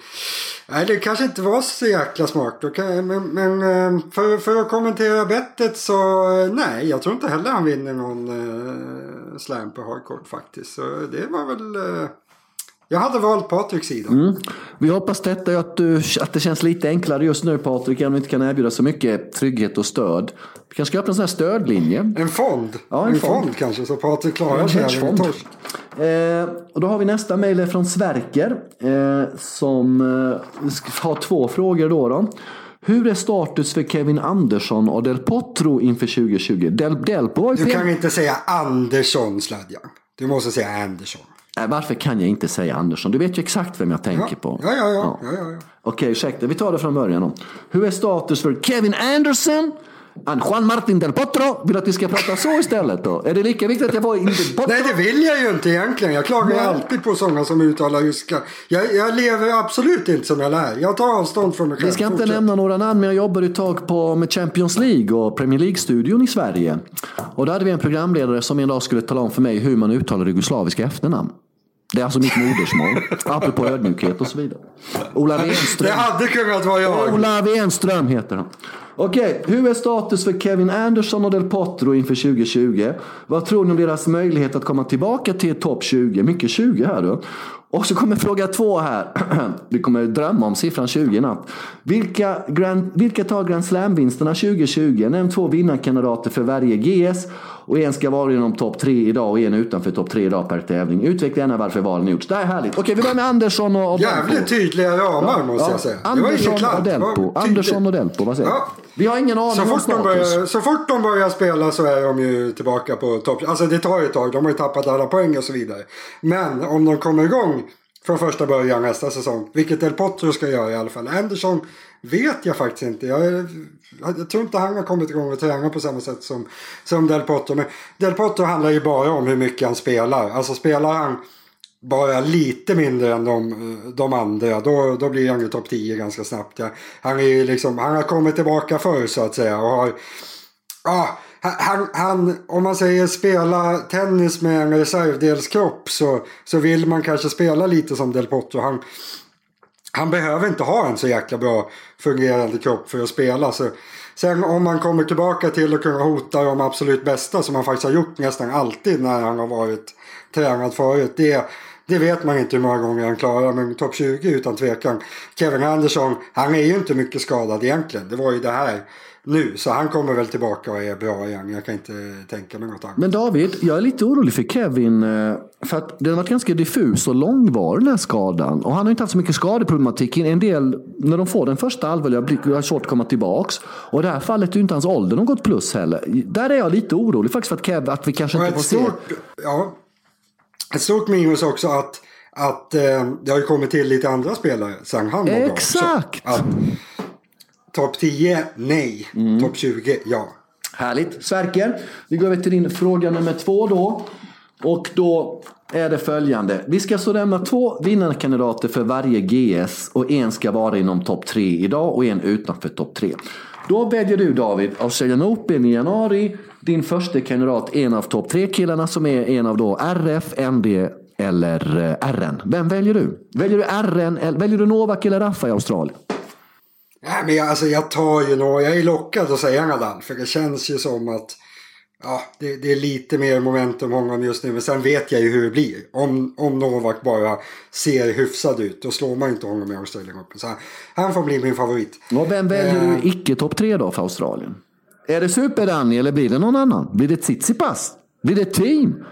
nej, det kanske inte var så jäkla smart. Okay, men men eh, för, för att kommentera bettet så eh, nej, jag tror inte heller han vinner någon uh, slam på hardcourt faktiskt. Så det var väl... eh, jag hade valt Patriks sida. Mm. Vi hoppas detta att, du, att det känns lite enklare just nu Patrik, även om vi inte kan erbjuda så mycket trygghet och stöd. Vi kanske ska öppna en sån här stödlinje. En fond. Ja, en en fond. fond. kanske så Patrik klarar En sig. torsk. Eh, och då har vi nästa mejl från Sverker eh, som eh, har två frågor. Då, då. Hur är status för Kevin Andersson och Del Potro inför 2020? Del, Delpo var ju Du kan inte säga Andersson Sladjan. Du måste säga Andersson. Nej, varför kan jag inte säga Andersson? Du vet ju exakt vem jag tänker på. Ja, ja, ja. ja. ja, ja. Okej, ursäkta. Vi tar det från början. Då. Hur är status för Kevin Anderson? And Juan Martin Del Potro? Vill att vi ska prata så istället då? Är det lika viktigt att jag får in Del Potro? Nej, det vill jag ju inte egentligen. Jag klagar Nej. alltid på sådana som uttalar ryska. Jag, jag lever absolut inte som jag lär. Jag tar avstånd från mig själv. Vi ska inte Fortsätt. nämna några namn, men jag jobbade ett tag på, med Champions League och Premier League-studion i Sverige. Och då hade vi en programledare som en dag skulle tala om för mig hur man uttalar jugoslaviska efternamn. Det är alltså mitt modersmål, apropå ödmjukhet och så vidare. Ola Det Wenström. hade kunnat vara jag. Ola Wenström heter han. Okej, hur är status för Kevin Anderson och Del Potro inför 2020? Vad tror ni om deras möjlighet att komma tillbaka till topp 20? Mycket 20 här då. Och så kommer fråga två här. Vi kommer drömma om siffran 20 i natt. Vilka, grand, vilka tar Grand Slam-vinsterna 2020? Nämn två vinnarkandidater för varje GS. Och en ska vara inom topp tre idag och en utanför topp tre idag per tävling. Utveckla gärna varför valen gjorts. Det här är härligt. Okej, vi börjar med Andersson och, och. Jävligt tydliga ramar måste jag säga. Andersson och Delpo. Andersson och Delpo, vad säger? Ja. Vi har ingen aning Så fort, de börjar, så fort de börjar spela så är de ju tillbaka på topp. Alltså det tar ju ett tag. De har ju tappat alla poäng och så vidare. Men om de kommer igång från första början nästa säsong. Vilket Del Potro ska göra i alla fall. Anderson vet jag faktiskt inte. Jag, jag tror inte han har kommit igång och tränat på samma sätt som, som Del Potro. Men Del Potro handlar ju bara om hur mycket han spelar. Alltså spelar han bara lite mindre än de, de andra då, då blir han ju topp 10 ganska snabbt. Ja. Han, är liksom, han har kommit tillbaka förr så att säga och har... Ah, han, han, om man säger spela tennis med en reservdelskropp så, så vill man kanske spela lite som Del Potro. Han, han behöver inte ha en så jäkla bra fungerande kropp för att spela. Så, sen om man kommer tillbaka till att kunna hota de absolut bästa som han faktiskt har gjort nästan alltid när han har varit tränad förut. Det, det vet man inte hur många gånger han klarar, men topp 20 utan tvekan. Kevin Andersson, han är ju inte mycket skadad egentligen. Det var ju det här nu. Så han kommer väl tillbaka och är bra igen. Jag kan inte tänka mig något annat. Men David, jag är lite orolig för Kevin. Eh, för att den har varit ganska diffus och långvarig den här skadan. Och han har inte haft så mycket skadeproblematik. En del, när de får den första allvarliga, har svårt att komma tillbaks. Och i det här fallet är ju inte hans ålder något plus heller. Där är jag lite orolig faktiskt för att, Kev, att vi kanske inte får stort, se. Ja, ett stort minus också att, att eh, det har kommit till lite andra spelare sen han var Exakt! Bra. Topp 10, nej. Mm. Topp 20, ja. Härligt. Sverker, vi går över till din fråga nummer två då. Och då är det följande. Vi ska så lämna två vinnarkandidater för varje GS och en ska vara inom topp tre idag och en utanför topp tre. Då väljer du David Australian Open i januari. Din första kandidat, en av topp tre killarna som är en av då RF, ND eller eh, RN. Vem väljer du? Väljer du RN, väljer du Novak eller Raffa i Australien? Nej, men jag, alltså, jag tar ju nog, jag är lockad att säga Nadal. För det känns ju som att ja, det, det, är lite mer momentum honom just nu. Men sen vet jag ju hur det blir. Om, om Novak bara ser hyfsad ut, då slår man inte honom i Australien Open. Så han, han får bli min favorit. Och vem väljer eh, du icke topp tre då för Australien? Är det Super-Danny eller blir det någon annan? Blir det Tsitsipas? Blir det Team?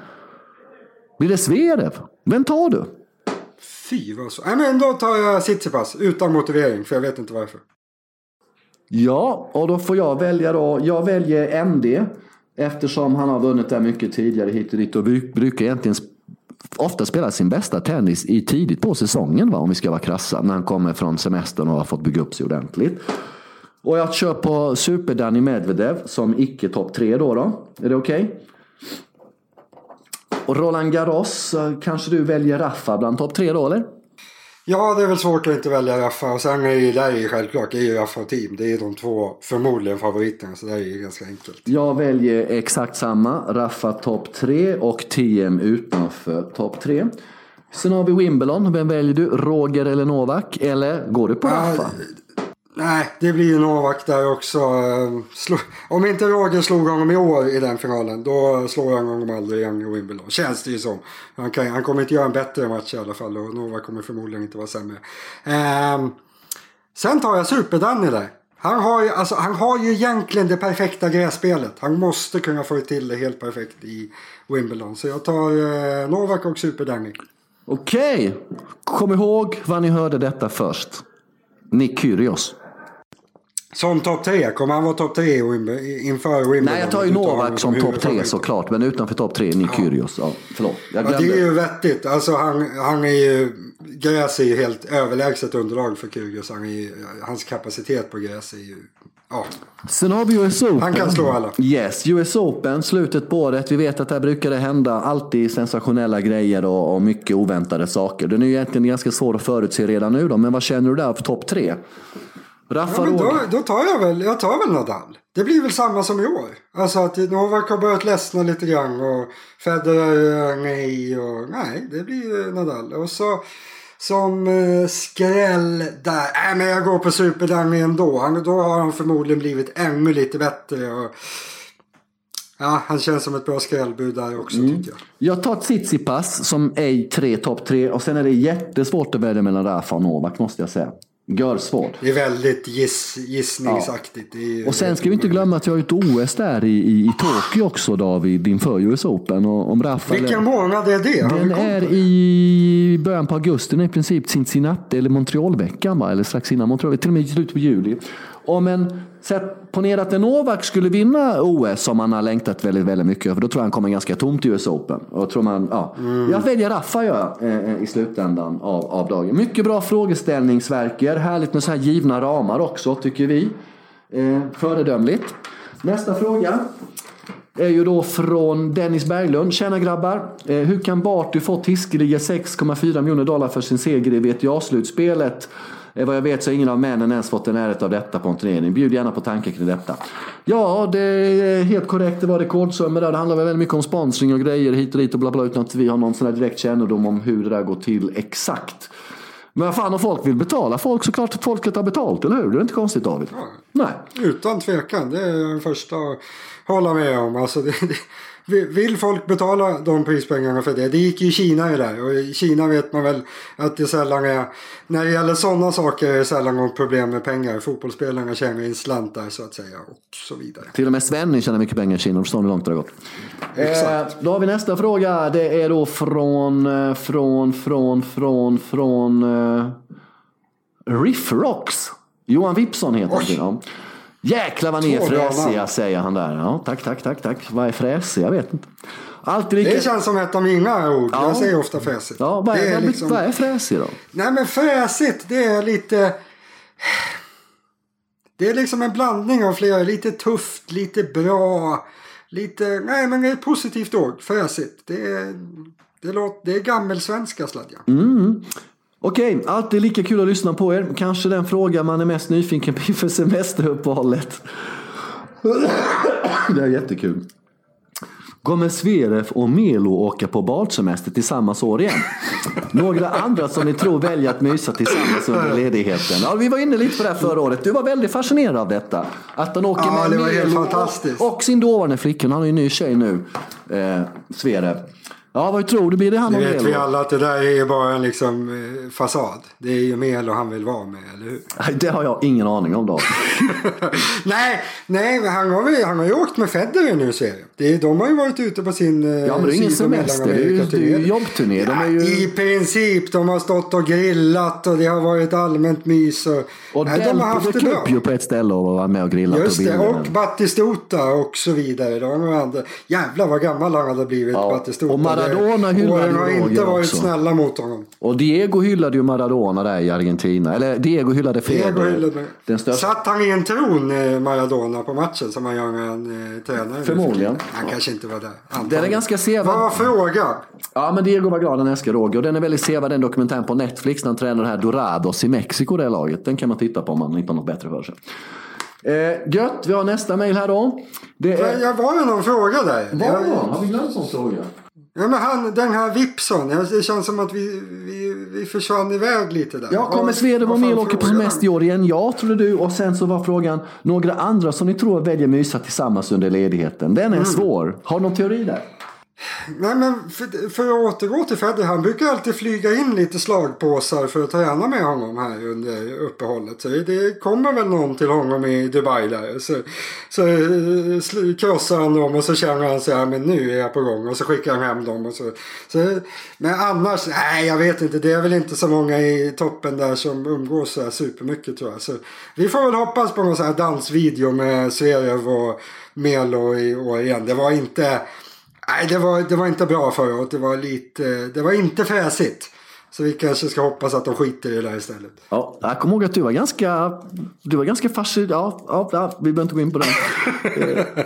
Blir det Zverev? Vem tar du? Fy vad så. Nej men då tar jag Tsitsipas utan motivering för jag vet inte varför. Ja, och då får jag välja då. Jag väljer MD. Eftersom han har vunnit där mycket tidigare hit och dit och brukar egentligen ofta spela sin bästa tennis i tidigt på säsongen va, om vi ska vara krassa. När han kommer från semestern och har fått bygga upp sig ordentligt. Och jag kör på Super-Danny Medvedev som icke topp tre då. då. Är det okej? Okay? Och Roland Garros, eh, kanske du väljer Raffa bland topp tre då eller? Ja, det är väl svårt att inte välja Raffa. Och sen är ju där är ju självklart, det är ju Raffa och Team. Det är de två förmodligen favoriterna, så det är ju ganska enkelt. Jag väljer exakt samma. Raffa topp 3 och TM utanför topp 3. Sen har vi Wimbledon. Vem väljer du? Roger eller Novak? Eller går du på Raffa? Uh, Nej, det blir ju Novak där också. Om inte Roger slog honom i år i den finalen, då slår han honom aldrig igen i Wimbledon. Känns det ju som. Han, kan, han kommer inte göra en bättre match i alla fall och Novak kommer förmodligen inte vara sämre. Um, sen tar jag Super-Danny där. Han har, ju, alltså, han har ju egentligen det perfekta grässpelet. Han måste kunna få till det helt perfekt i Wimbledon. Så jag tar eh, Novak och Super-Danny. Okej, kom ihåg vad ni hörde detta först. Nick Kyrgios. Som topp 10? Kommer han vara topp 10 inför Wimbledon? Nej, jag tar ju Novak som topp 3 såklart. Men utanför topp 3, Nick ja. Kyrgios. Ja, förlåt. Ja, det är ju vettigt. Alltså, han, han är ju, gräs är ju helt överlägset underlag för Kyrgios. Han ju, hans kapacitet på gräs är ju... Ja. Sen har vi US Open. Han kan slå alla. Yes, US Open, slutet på året. Vi vet att där brukar det hända alltid sensationella grejer och, och mycket oväntade saker. Den är ju egentligen ganska svår att förutse redan nu då, men vad känner du där för topp 3? Rafa ja, då, då, tar jag väl, jag tar väl Nadal. Det blir väl samma som i år. Alltså att Novak har börjat ledsna lite grann och Federer eh, nej och nej, det blir Nadal. Och så som eh, skräll där. Nej, äh, men jag går på Superdummy ändå. Han, då har han förmodligen blivit ännu lite bättre. Och, ja, han känns som ett bra skrällbud där också mm. tycker jag. Jag tar Tsitsipas som är tre topp tre och sen är det jättesvårt att välja mellan Rafa och Novak måste jag säga. Görsvårt. Det är väldigt giss, gissningsaktigt. Ja. och sen ska vi inte glömma att jag har ett OS där i, i, i Tokyo också David inför US Open. Och om Rafael, Vilken månad är det? Den är i början på augusti, i princip Cincinnati eller Montrealveckan? Eller strax innan Montreal, till och med i slutet på juli. Om en, sätt, ponera att en Novak skulle vinna OS som han har längtat väldigt, väldigt mycket för då tror jag han kommer ganska tomt i US Open. Och tror man, ja. Mm. Jag väljer Raffa jag, eh, i slutändan av, av dagen. Mycket bra frågeställning Sverker. Härligt med så här givna ramar också tycker vi. Eh, föredömligt. Nästa fråga är ju då från Dennis Berglund. Tjena grabbar! Eh, hur kan Barty fått hiskeliga 6,4 miljoner dollar för sin seger i WTA-slutspelet? Eh, vad jag vet så har ingen av männen ens fått en ärret av detta på en turnering. Bjud gärna på tankar kring detta. Ja, det är helt korrekt. Det var rekordsummor där. Det handlar väldigt mycket om sponsring och grejer hit och dit och bla bla utan att vi har någon sån direkt kännedom om hur det där går till exakt. Men vad fan om folk vill betala folk så klart att folket har betalt, eller hur? Det är inte konstigt David. Ja, Nej. Utan tvekan, det är den första att hålla med om. Alltså det, det, vill folk betala de prispengarna för det? Det gick ju i Kina i det och i Kina vet man väl att det sällan är, när det gäller sådana saker är det sällan något problem med pengar. Fotbollsspelarna tjänar in slantar så att säga och så vidare. Till och med Svenny tjänar mycket pengar i Kina, förstår ni hur långt det har gått. Exakt. Eh, då har vi nästa fråga, det är då från, eh, från, från, från, från uh, Riff Rocks. Johan Wipson heter han. Jäklar vad ni är fräsiga säger han där. Ja, tack, tack, tack, tack. Vad är fräsig? Jag vet inte. Alltid lika... Det känns som ett av mina ord. Ja. Jag säger ofta fräsigt. Ja, vad är, är liksom... är fräsig då? Nej men fräsigt det är lite... Det är liksom en blandning av flera. Lite tufft, lite bra. Lite... Nej men det är ett positivt ord. Fräsigt. Det är... Det, låter, det är gammelsvenska sladja. Mm. Okej, alltid lika kul att lyssna på er. Kanske den fråga man är mest nyfiken på inför semesteruppehållet. Det är jättekul. Kommer Zverev och Melo åka på badsemester tillsammans år igen? Några andra som ni tror väljer att mysa tillsammans under ledigheten? Ja, vi var inne lite på det här förra året. Du var väldigt fascinerad av detta. Att han åker ja, med Melo och, och, sin dåvarande flickvän. Han har ju en ny tjej nu, eh, Zverev. Ja, vad tror du? Blir det han och Det vet vi alla att det där är bara en liksom eh, fasad. Det är ju Melo han vill vara med, eller hur? Det har jag ingen aning om då. nej, nej, han har, ju, han har ju åkt med Federer nu ser jag. de har ju varit ute på sin eh, Ja, men det är ingen semester. Det är ju, det är ju jobbturné. Ja, de ju... I princip. De har stått och grillat och det har varit allmänt mys. Och, och nej, de har haft det bra. ju på ett ställe och var med och grillat. Just det, och Battistota och så vidare. De andra. Jävlar vad gammal han hade blivit, ja. Battistota. Maradona hyllade ju har inte varit också. snälla mot honom. Och Diego hyllade ju Maradona där i Argentina. Eller Diego hyllade Federer. Den största... Satt han i en tron, eh, Maradona, på matchen som man gör med en eh, tränare? Förmodligen. Han kanske inte var där. Antagligen. Den är ganska sevärd. Vad var frågan? Ja, men Diego var glad, han älskar Roger. Och den är väldigt sevärd, den dokumentären på Netflix. när han tränar det här Dorados i Mexiko, det laget. Den kan man titta på om man inte har något bättre för sig. Eh, gött, vi har nästa mejl här då. Det är... Jag var det någon fråga där? Var jag... Har vi glömt någon fråga? Ja, men han, den här Vipson, det känns som att vi, vi, vi försvann iväg lite där. Ja, kommer Sweden vara med och åka på semester i år igen? Ja, trodde du. Och sen så var frågan, några andra som ni tror väljer mysa tillsammans under ledigheten? Den är mm. svår. Har du någon teori där? Nej men för, för att återgå till Fedde. Han brukar alltid flyga in lite slagpåsar för att träna med honom här under uppehållet. Så det kommer väl någon till honom i Dubai där. Så, så krossar han dem och så känner han sig här, men nu är jag på gång. Och så skickar han hem dem. Och så, så, men annars, nej jag vet inte. Det är väl inte så många i toppen där som umgås så här supermycket tror jag. Så vi får väl hoppas på någon sån här dansvideo med Zverev och Melo i år igen. Det var inte Nej, det var, det var inte bra förra året, Det var lite, det var inte fräsigt. Så vi kanske ska hoppas att de skiter i det där istället. Ja, jag kommer ihåg att du var ganska, du var ganska fascinerad. Ja, ja, ja, vi behöver inte gå in på den.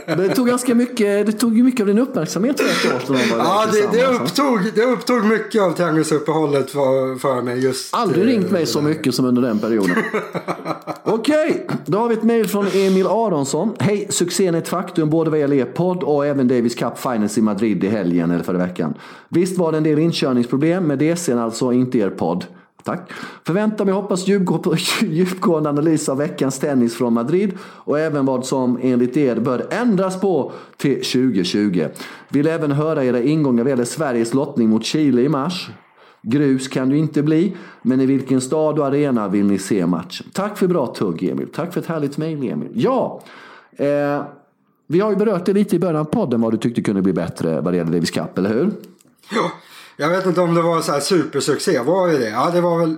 Eh, det tog ganska mycket, det tog mycket av din uppmärksamhet för ett år sedan. Ja, det, det, upptog, det upptog mycket av träningsuppehållet för, för mig. Just, Aldrig ringt mig så mycket som under den perioden. Okej, okay, då har vi ett mejl från Emil Aronsson. Hej, succén är ett faktum både vad gäller er podd och även Davis Cup Finals i Madrid i helgen eller förra veckan. Visst var det en del inkörningsproblem med DCn alltså inte er podd. Tack. Förväntar mig hoppas djupgående analys av veckans tennis från Madrid och även vad som enligt er bör ändras på till 2020. Vill även höra era ingångar vad gäller Sveriges lottning mot Chile i mars. Grus kan det ju inte bli, men i vilken stad och arena vill ni se matchen? Tack för bra tugg Emil. Tack för ett härligt mejl Emil. Ja, eh, vi har ju berört det lite i början av podden vad du tyckte kunde bli bättre vad det gäller Davis Cup, eller hur? Ja, jag vet inte om det var så här supersuccé. Var det det? Ja, det var väl...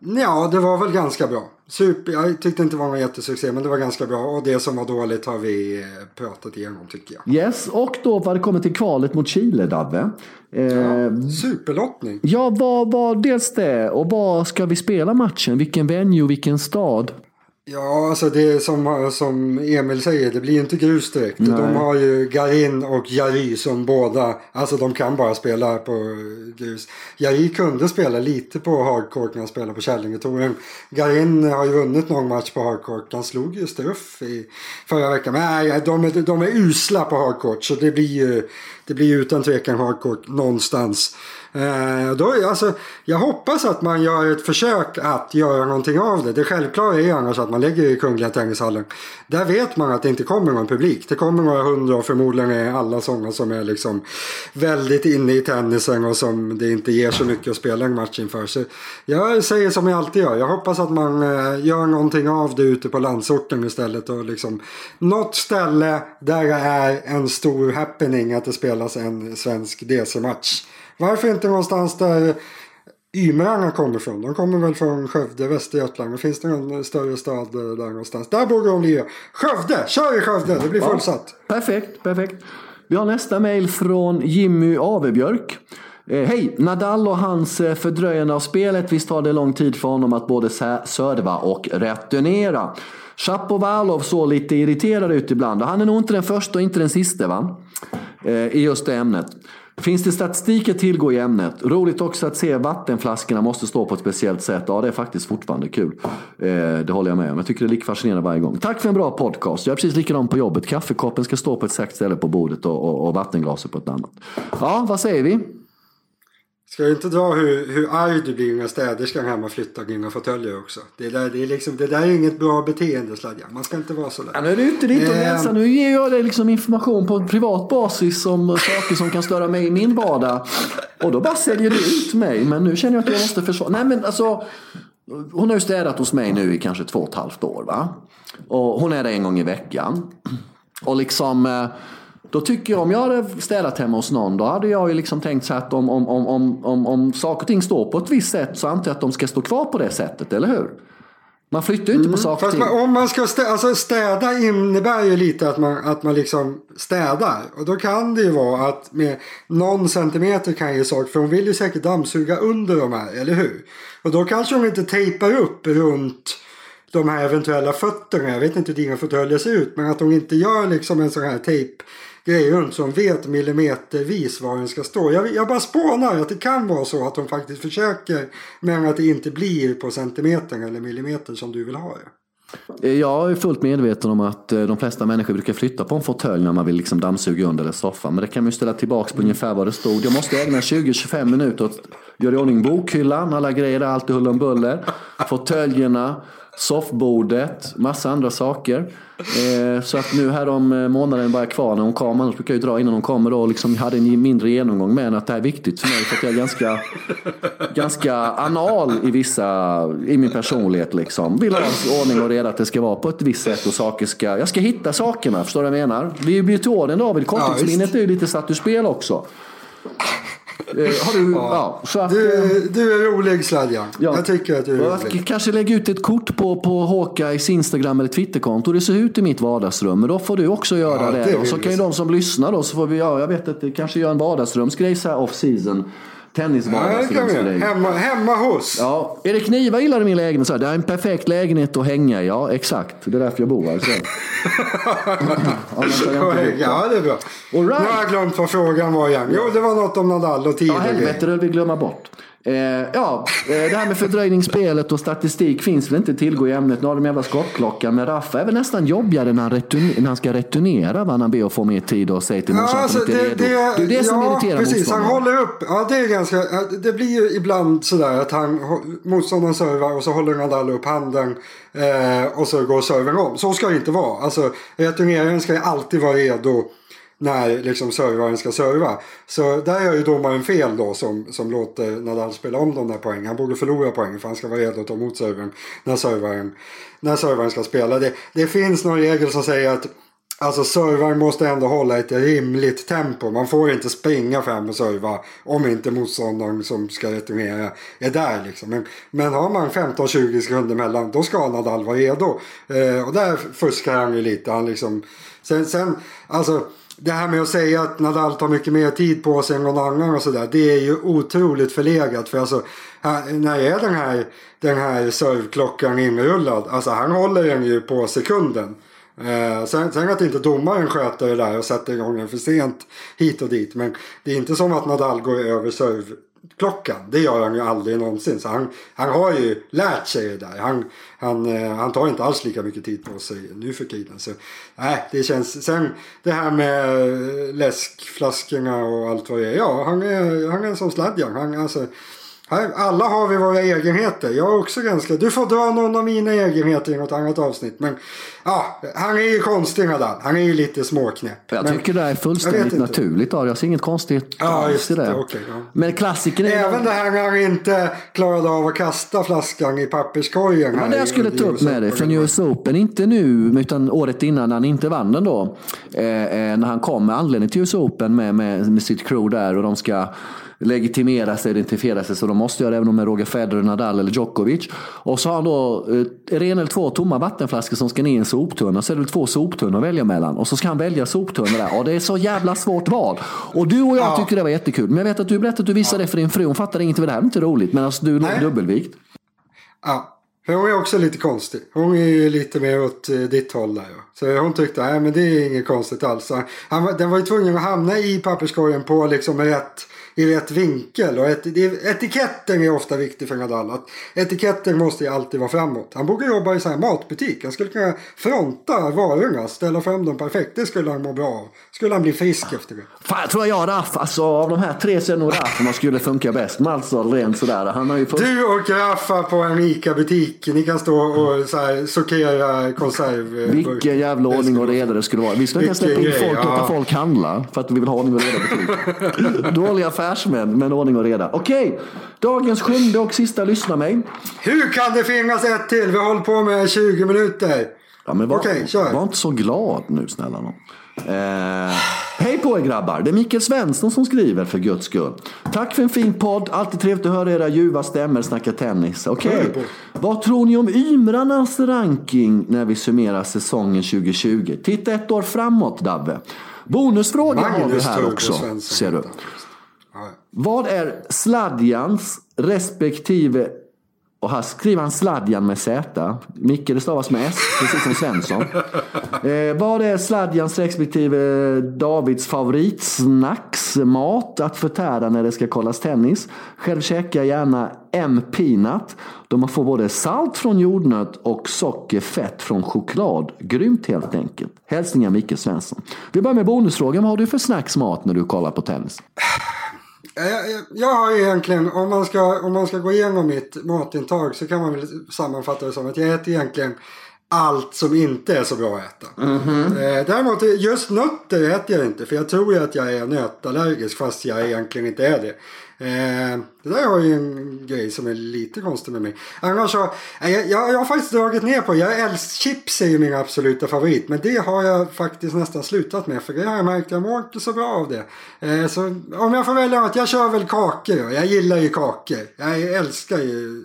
Ja, det var väl ganska bra. Super, jag tyckte inte det var någon jättesuccé men det var ganska bra. Och det som var dåligt har vi eh, pratat igenom tycker jag. Yes, och då var det kommer till kvalet mot Chile, Dabbe. Eh, ja, superlottning. Ja, vad var dels det och var ska vi spela matchen? Vilken venue, vilken stad? Ja, alltså det är som, som Emil säger, det blir ju inte grus direkt. Nej. De har ju Garin och Jari som båda, alltså de kan bara spela på grus. Jari kunde spela lite på hardcourt när han spelade på Kärlingetouren. Garin har ju vunnit någon match på hardcourt. Han slog ju Struff i förra veckan. Men nej, de är, de är usla på hardcourt så det blir ju det blir utan tvekan hardcourt någonstans. Eh, då, alltså, jag hoppas att man gör ett försök att göra någonting av det. Det självklara är annars att man lägger i Kungliga Tennishallen. Där vet man att det inte kommer någon publik. Det kommer några hundra och förmodligen är alla sådana som är liksom väldigt inne i tennisen och som det inte ger så mycket att spela en match inför. Så jag säger som jag alltid gör. Jag hoppas att man eh, gör någonting av det ute på landsorten istället. Och liksom, något ställe där det är en stor happening att det spelas en svensk DC-match. Varför inte någonstans där Ymrarna kommer ifrån? De kommer väl från Skövde, Västergötland. Men finns det någon större stad där någonstans? Där borde de ligga. Skövde! Kör i Skövde! Det blir fullsatt. Ja, perfekt, perfekt. Vi har nästa mejl från Jimmy Avebjörk. Eh, Hej! Nadal och hans eh, fördröjande av spelet. Visst tar det lång tid för honom att både serva och returnera. Shapovalov såg lite irriterad ut ibland. Och han är nog inte den första och inte den sista va? Eh, I just det ämnet. Finns det statistik att tillgå i ämnet? Roligt också att se vattenflaskorna måste stå på ett speciellt sätt. Ja, det är faktiskt fortfarande kul. Eh, det håller jag med om. Jag tycker det är lika fascinerande varje gång. Tack för en bra podcast. Jag är precis likadan på jobbet. Kaffekoppen ska stå på ett säkert ställe på bordet och, och, och vattenglaset på ett annat. Ja, vad säger vi? Ska du inte dra hur, hur arg du blir när städerskan hemma flyttar dina fåtöljer också? Det där, det, är liksom, det där är inget bra beteende Sladja. Man ska inte vara så där. Ja, nu är du ute dit och läsa. Nu ger jag dig liksom information på en privat basis om saker som kan störa mig i min vardag. Och då bara säljer du ut mig. Men nu känner jag att jag måste försvara. Nej men alltså. Hon har ju städat hos mig nu i kanske två och ett halvt år va. Och hon är där en gång i veckan. Och liksom. Då tycker jag, om jag hade städat hemma hos någon, då hade jag ju liksom tänkt så att om, om, om, om, om, om saker och ting står på ett visst sätt så antar jag att de ska stå kvar på det sättet, eller hur? Man flyttar ju inte på mm, saker och ting. Man, om man ska städa, alltså städa innebär ju lite att man, att man liksom städar. Och då kan det ju vara att med någon centimeter kan ge sak. För hon vill ju säkert dammsuga under de här, eller hur? Och då kanske hon inte tejpar upp runt de här eventuella fötterna. Jag vet inte hur dina fåtöljer ser ut. Men att hon inte gör liksom en sån här tejp grej runt som vet millimetervis var den ska stå. Jag, jag bara spånar att det kan vara så att de faktiskt försöker men att det inte blir på centimeter eller millimeter som du vill ha det. Jag är fullt medveten om att eh, de flesta människor brukar flytta på en fåtölj när man vill liksom dammsuga under eller soffan. Men det kan man ju ställa tillbaka på ungefär vad det stod. Jag måste ägna 20-25 minuter åt att göra i ordning bokhyllan, alla grejer där, allt i huller om buller. Fåtöljerna, soffbordet, massa andra saker. Eh, så att nu här om eh, månaden bara kvar när hon kommer, annars brukar jag dra innan hon kommer då, liksom, jag hade en mindre genomgång med henne att det här är viktigt för mig för att jag är ganska, ganska anal i vissa, i min personlighet liksom. Vill ha ordning och reda att det ska vara på ett visst sätt och saker ska, jag ska hitta sakerna, förstår du vad jag menar? Vi blir till orden David, korttidsminnet är ju lite satt ur spel också. Eh, har du, ja. ja så att, du, eh, du är rolig Sladjan. Ja. Jag tycker att du är jag rolig. Kanske lägga ut ett kort på, på Hawkeyes Instagram eller Twitterkonto. Det ser ut i mitt vardagsrum. Men då får du också göra ja, det. det så kan ju de som lyssnar då, så får vi, ja, jag vet att det kanske gör en vardagsrumsgrej så här off season. Tennisvardagsrumsgrej. Ja, hemma, hemma hos. Ja. Är det knivar i min lägenhet? Så här, det är en perfekt lägenhet att hänga i. Ja, exakt. Det är därför jag bor här. Så. ja, det är bra. All right. Nu har jag glömt vad frågan var igen. Jo, det var något om Nadal och tid Ja, helvete, det vill vi glömma bort. Eh, ja, eh, det här med fördröjningsspelet och statistik finns väl inte tillgå i ämnet. Nu har de jävla skottklockan. Men Raffa är väl nästan jobbigare när han, när han ska returnera. Va? Han ber att få mer tid och säger till morsan ja, alltså, att han inte är redo. Det, det är det som ja, irriterar precis, Han håller upp. Ja, det är ganska. Det blir ju ibland sådär att han motståndaren servar och så håller Nadal upp handen. Eh, och så går servern om. Så ska det inte vara. Alltså returneraren ska ju alltid vara redo när liksom servaren ska serva. Så där gör ju domaren fel då som, som låter Nadal spela om de där poängen. Han borde förlora poäng för han ska vara redo att ta emot servern när servaren, när servaren ska spela. Det, det finns någon regel som säger att Alltså servaren måste ändå hålla ett rimligt tempo. Man får inte springa fram och serva om inte motståndaren som ska returnera är där. Liksom. Men, men har man 15-20 sekunder mellan då ska Nadal vara redo. Eh, och där fuskar han ju lite. Han liksom, sen, sen, alltså, det här med att säga att Nadal tar mycket mer tid på sig än någon annan och sådär. Det är ju otroligt förlegat. För alltså, när är den här, den här servklockan inrullad? Alltså han håller den ju på sekunden. Eh, sen, sen att inte domaren sköter det där och sätter igång den för sent hit och dit. Men det är inte som att Nadal går över serve. Klockan? Det gör han ju aldrig någonsin. Så han, han har ju lärt sig det där. Han, han, eh, han tar inte alls lika mycket tid på sig nu för tiden. Så, nej, det känns... Sen det här med eh, läskflaskorna och allt vad det är. Ja, han är, han är som Sladjan. Han, alltså, alla har vi våra egenheter. Jag är också ganska... Du får dra någon av mina egenheter i något annat avsnitt. Men ja, han är ju konstig Nadal. Han är ju lite småknäpp. Jag men, tycker det är fullständigt naturligt. Jag ser inget konstigt ja, i det. det okay, ja. Men klassiken är... Även det här när han inte klarade av att kasta flaskan i papperskorgen. Men det jag skulle ta upp med dig från US Open. Inte nu, utan året innan när han inte vann den då. Eh, eh, när han kom med anledning till US Open med, med, med sitt crew där och de ska legitimera sig, identifiera sig. Så de måste göra det även om det är Roger Federer, Nadal eller Djokovic. Och så har han då eh, en eller två tomma vattenflaskor som ska ner i en soptunna. Så är det två soptunnor att välja mellan. Och så ska han välja soptunnor där. Och det är så jävla svårt val. Och du och jag ja. tyckte det var jättekul. Men jag vet att du berättade att du visade ja. det för din fru. Hon fattade inget, för det här är inte roligt. Men alltså, du är dubbelvikt. Ja. För hon är också lite konstig. Hon är ju lite mer åt eh, ditt håll där. Ja. Så hon tyckte, nej men det är inget konstigt alls. Han, den var ju tvungen att hamna i papperskorgen på liksom rätt i rätt vinkel. Och et, etiketten är ofta viktig för Nadal. Att etiketten måste ju alltid vara framåt. Han borde jobba i så här matbutik. Han skulle kunna fronta varorna, ställa fram dem perfekt. Det skulle han må bra av. Skulle han bli frisk efter det. Fan, tror jag Raff, alltså av de här tre så är nog Raff man skulle funka bäst med. Alltså rent sådär. Han har ju fått... Du och Raffa på en ICA-butik. Ni kan stå och så här, sortera konserv. Vilken jävla ordning och reda det skulle vara. Vi skulle inte släppa in folk och låta folk handla. För att vi vill ha ordning och reda butik. Dåliga affärsmän med ordning och reda. Okej, dagens sjunde och sista lyssna mig. Hur kan det finnas ett till? Vi har hållit på med 20 minuter. Ja, men var, Okej, kör. var inte så glad nu snälla någon. Eh, hej på er grabbar! Det är Mikael Svensson som skriver för guds skull. Tack för en fin podd. Alltid trevligt att höra era ljuva stämmer snacka tennis. Okej, okay. vad tror ni om Ymrarnas ranking när vi summerar säsongen 2020? Titta ett år framåt Dabbe. Bonusfråga har vi här också. Ser du. Vad är Sladjans respektive och här skriver han Sladjan med Z. Micke det stavas med S, precis som Svensson. Eh, vad är Sladjans respektive Davids favoritsnacksmat att förtära när det ska kollas tennis? Själv käkar jag gärna M-peanut. Då man får både salt från jordnöt och socker, fett från choklad. Grymt helt enkelt. Hälsningar Micke Svensson. Vi börjar med bonusfrågan. Vad har du för snacksmat när du kollar på tennis? Jag, jag har egentligen, om man, ska, om man ska gå igenom mitt matintag så kan man väl sammanfatta det som att jag äter egentligen allt som inte är så bra att äta. Mm -hmm. Däremot just nötter äter jag inte för jag tror ju att jag är nötallergisk fast jag egentligen inte är det. Eh, det där var ju en grej som är lite konstig med mig. Annars så, eh, jag, jag, jag har faktiskt dragit ner på, jag älskar chips är ju min absoluta favorit. Men det har jag faktiskt nästan slutat med för det har jag märkt, jag mår inte så bra av det. Eh, så om jag får välja något, jag kör väl kakor. Jag gillar ju kakor. Jag älskar ju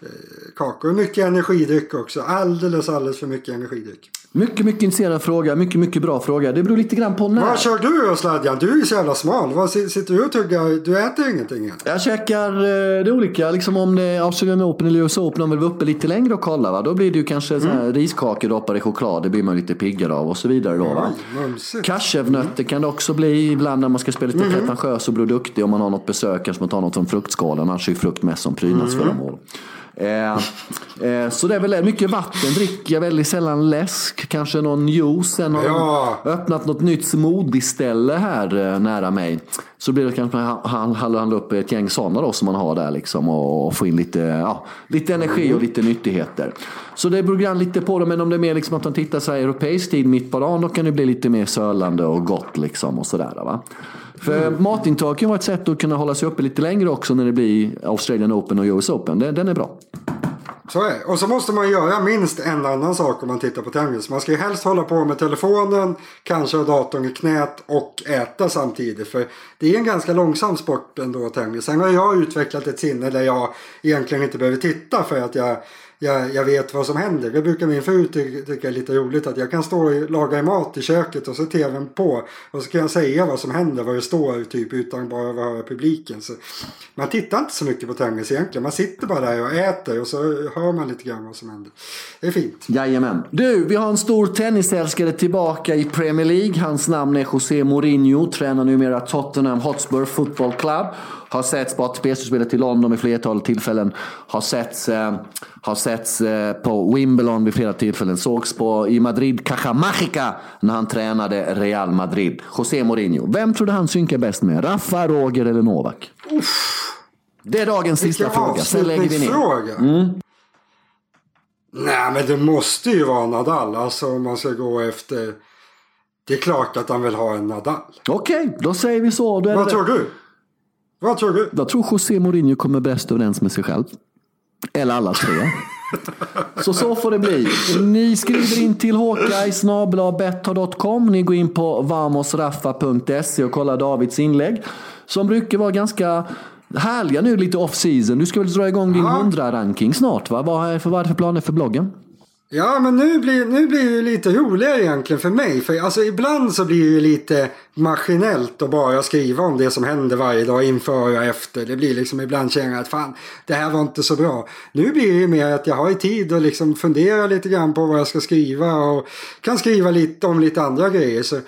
eh, kakor. Mycket energidryck också. Alldeles, alldeles för mycket energidryck. Mycket, mycket intresserad fråga. Mycket, mycket bra fråga. Det beror lite grann på när. Vad kör du då Sladjan? Du är ju så jävla smal. Vad sitter du och tuggar? Du äter ingenting än. Jag käkar eh, det olika. Liksom om det är Australian Open eller US Open. Om vi vill vara uppe lite längre och kolla. Va? Då blir det ju kanske mm. riskakor doppade i choklad. Det blir man lite piggare av och så vidare. Då, va? Cashewnötter kan det också bli ibland när man ska spela lite mm. pretentiös och bli duktig. Om man har något besök kanske man tar något från fruktskålen. Annars är frukt mest som prydnadsföremål. Mm. Eh, eh, så det är väl mycket vatten dricker väldigt sällan läsk. Kanske någon juice. Sen har ja. öppnat något nytt smoothie-ställe här eh, nära mig. Så blir det kanske han handla upp ett gäng sådana då som man har där liksom. Och få in lite, ja, lite energi och lite nyttigheter. Så det beror lite på det. Men om det är mer liksom att man tittar så här europeisk tid mitt på dagen. Då kan det bli lite mer sölande och gott liksom. Och sådär va. För mm. matintag kan vara ett sätt att kunna hålla sig uppe lite längre också när det blir Australian Open och US Open. Den, den är bra. Så är det. Och så måste man göra minst en annan sak om man tittar på tennis. Man ska ju helst hålla på med telefonen, kanske ha datorn i knät och äta samtidigt. För det är en ganska långsam sport ändå tennis. Sen har jag utvecklat ett sinne där jag egentligen inte behöver titta för att jag jag, jag vet vad som händer. Det brukar min fru ty tycka är lite roligt att jag kan stå och laga mat i köket och så är tvn på. Och så kan jag säga vad som händer, vad det står typ utan bara att höra publiken. Så man tittar inte så mycket på tennis egentligen. Man sitter bara där och äter och så hör man lite grann vad som händer. Det är fint. Jajamän. Du, vi har en stor tennisälskare tillbaka i Premier League. Hans namn är José Mourinho, tränar numera Tottenham Hotspur Football Club. Har setts på ATP-slutspelet i London vid flertal tillfällen. Har setts, eh, har setts eh, på Wimbledon vid flera tillfällen. Sågs på, i Madrid Caja Magica när han tränade Real Madrid. José Mourinho. Vem tror du han synkar bäst med? Rafa, Roger eller Novak? Uff. Det är dagens sista fråga. Sen lägger vi ner. Mm. Nej men det måste ju vara Nadal. Alltså om man ska gå efter. Det är klart att han vill ha en Nadal. Okej, då säger vi så. Vad tror du? Vad tror du? Jag tror José Mourinho kommer bäst överens med sig själv. Eller alla tre. Så så får det bli. Ni skriver in till håkaj.betthard.com. Ni går in på vamosraffa.se och kollar Davids inlägg. Som brukar vara ganska härliga nu lite off season. Du ska väl dra igång din 100-ranking snart va? Vad är, för, vad är det för planer för bloggen? Ja men nu blir, nu blir det lite roligare egentligen för mig. För alltså ibland så blir det lite maskinellt och bara skriva om det som händer varje dag inför och efter. Det blir liksom ibland känner jag att fan det här var inte så bra. Nu blir det ju mer att jag har ju tid att liksom fundera lite grann på vad jag ska skriva och kan skriva lite om lite andra grejer. Så eh,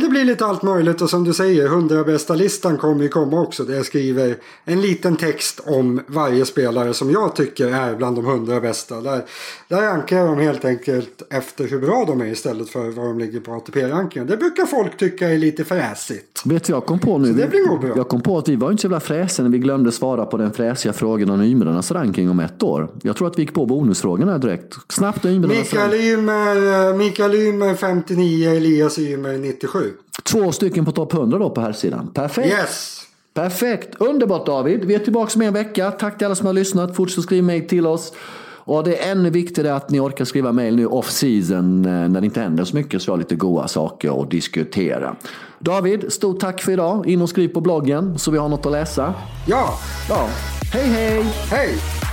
det blir lite allt möjligt och som du säger 100 bästa listan kommer ju komma också. Där jag skriver en liten text om varje spelare som jag tycker är bland de 100 bästa. Där, där rankar jag dem helt enkelt efter hur bra de är istället för vad de ligger på ATP-rankingen. Det brukar folk tycka är lite fräsigt. Vet du jag kom på nu? Så det blir nog bra. Jag kom på att vi var inte så jävla fräsiga när vi glömde svara på den fräsiga frågan om Ymerarnas ranking om ett år. Jag tror att vi gick på bonusfrågorna direkt. Snabbt Ymerarnas Mikael ranking. Ymer, Mikael Ymer 59, Elias Ymer 97. Två stycken på topp 100 då på här sidan. Perfekt. Yes! Perfekt. Underbart David. Vi är tillbaka med en vecka. Tack till alla som har lyssnat. Fortsätt skriva mejl till oss. Och det är ännu viktigare att ni orkar skriva mejl nu off season eh, när det inte händer så mycket så vi har lite goda saker att diskutera. David, stort tack för idag. In och skriv på bloggen så vi har något att läsa. Ja, Ja, hej hej! hej!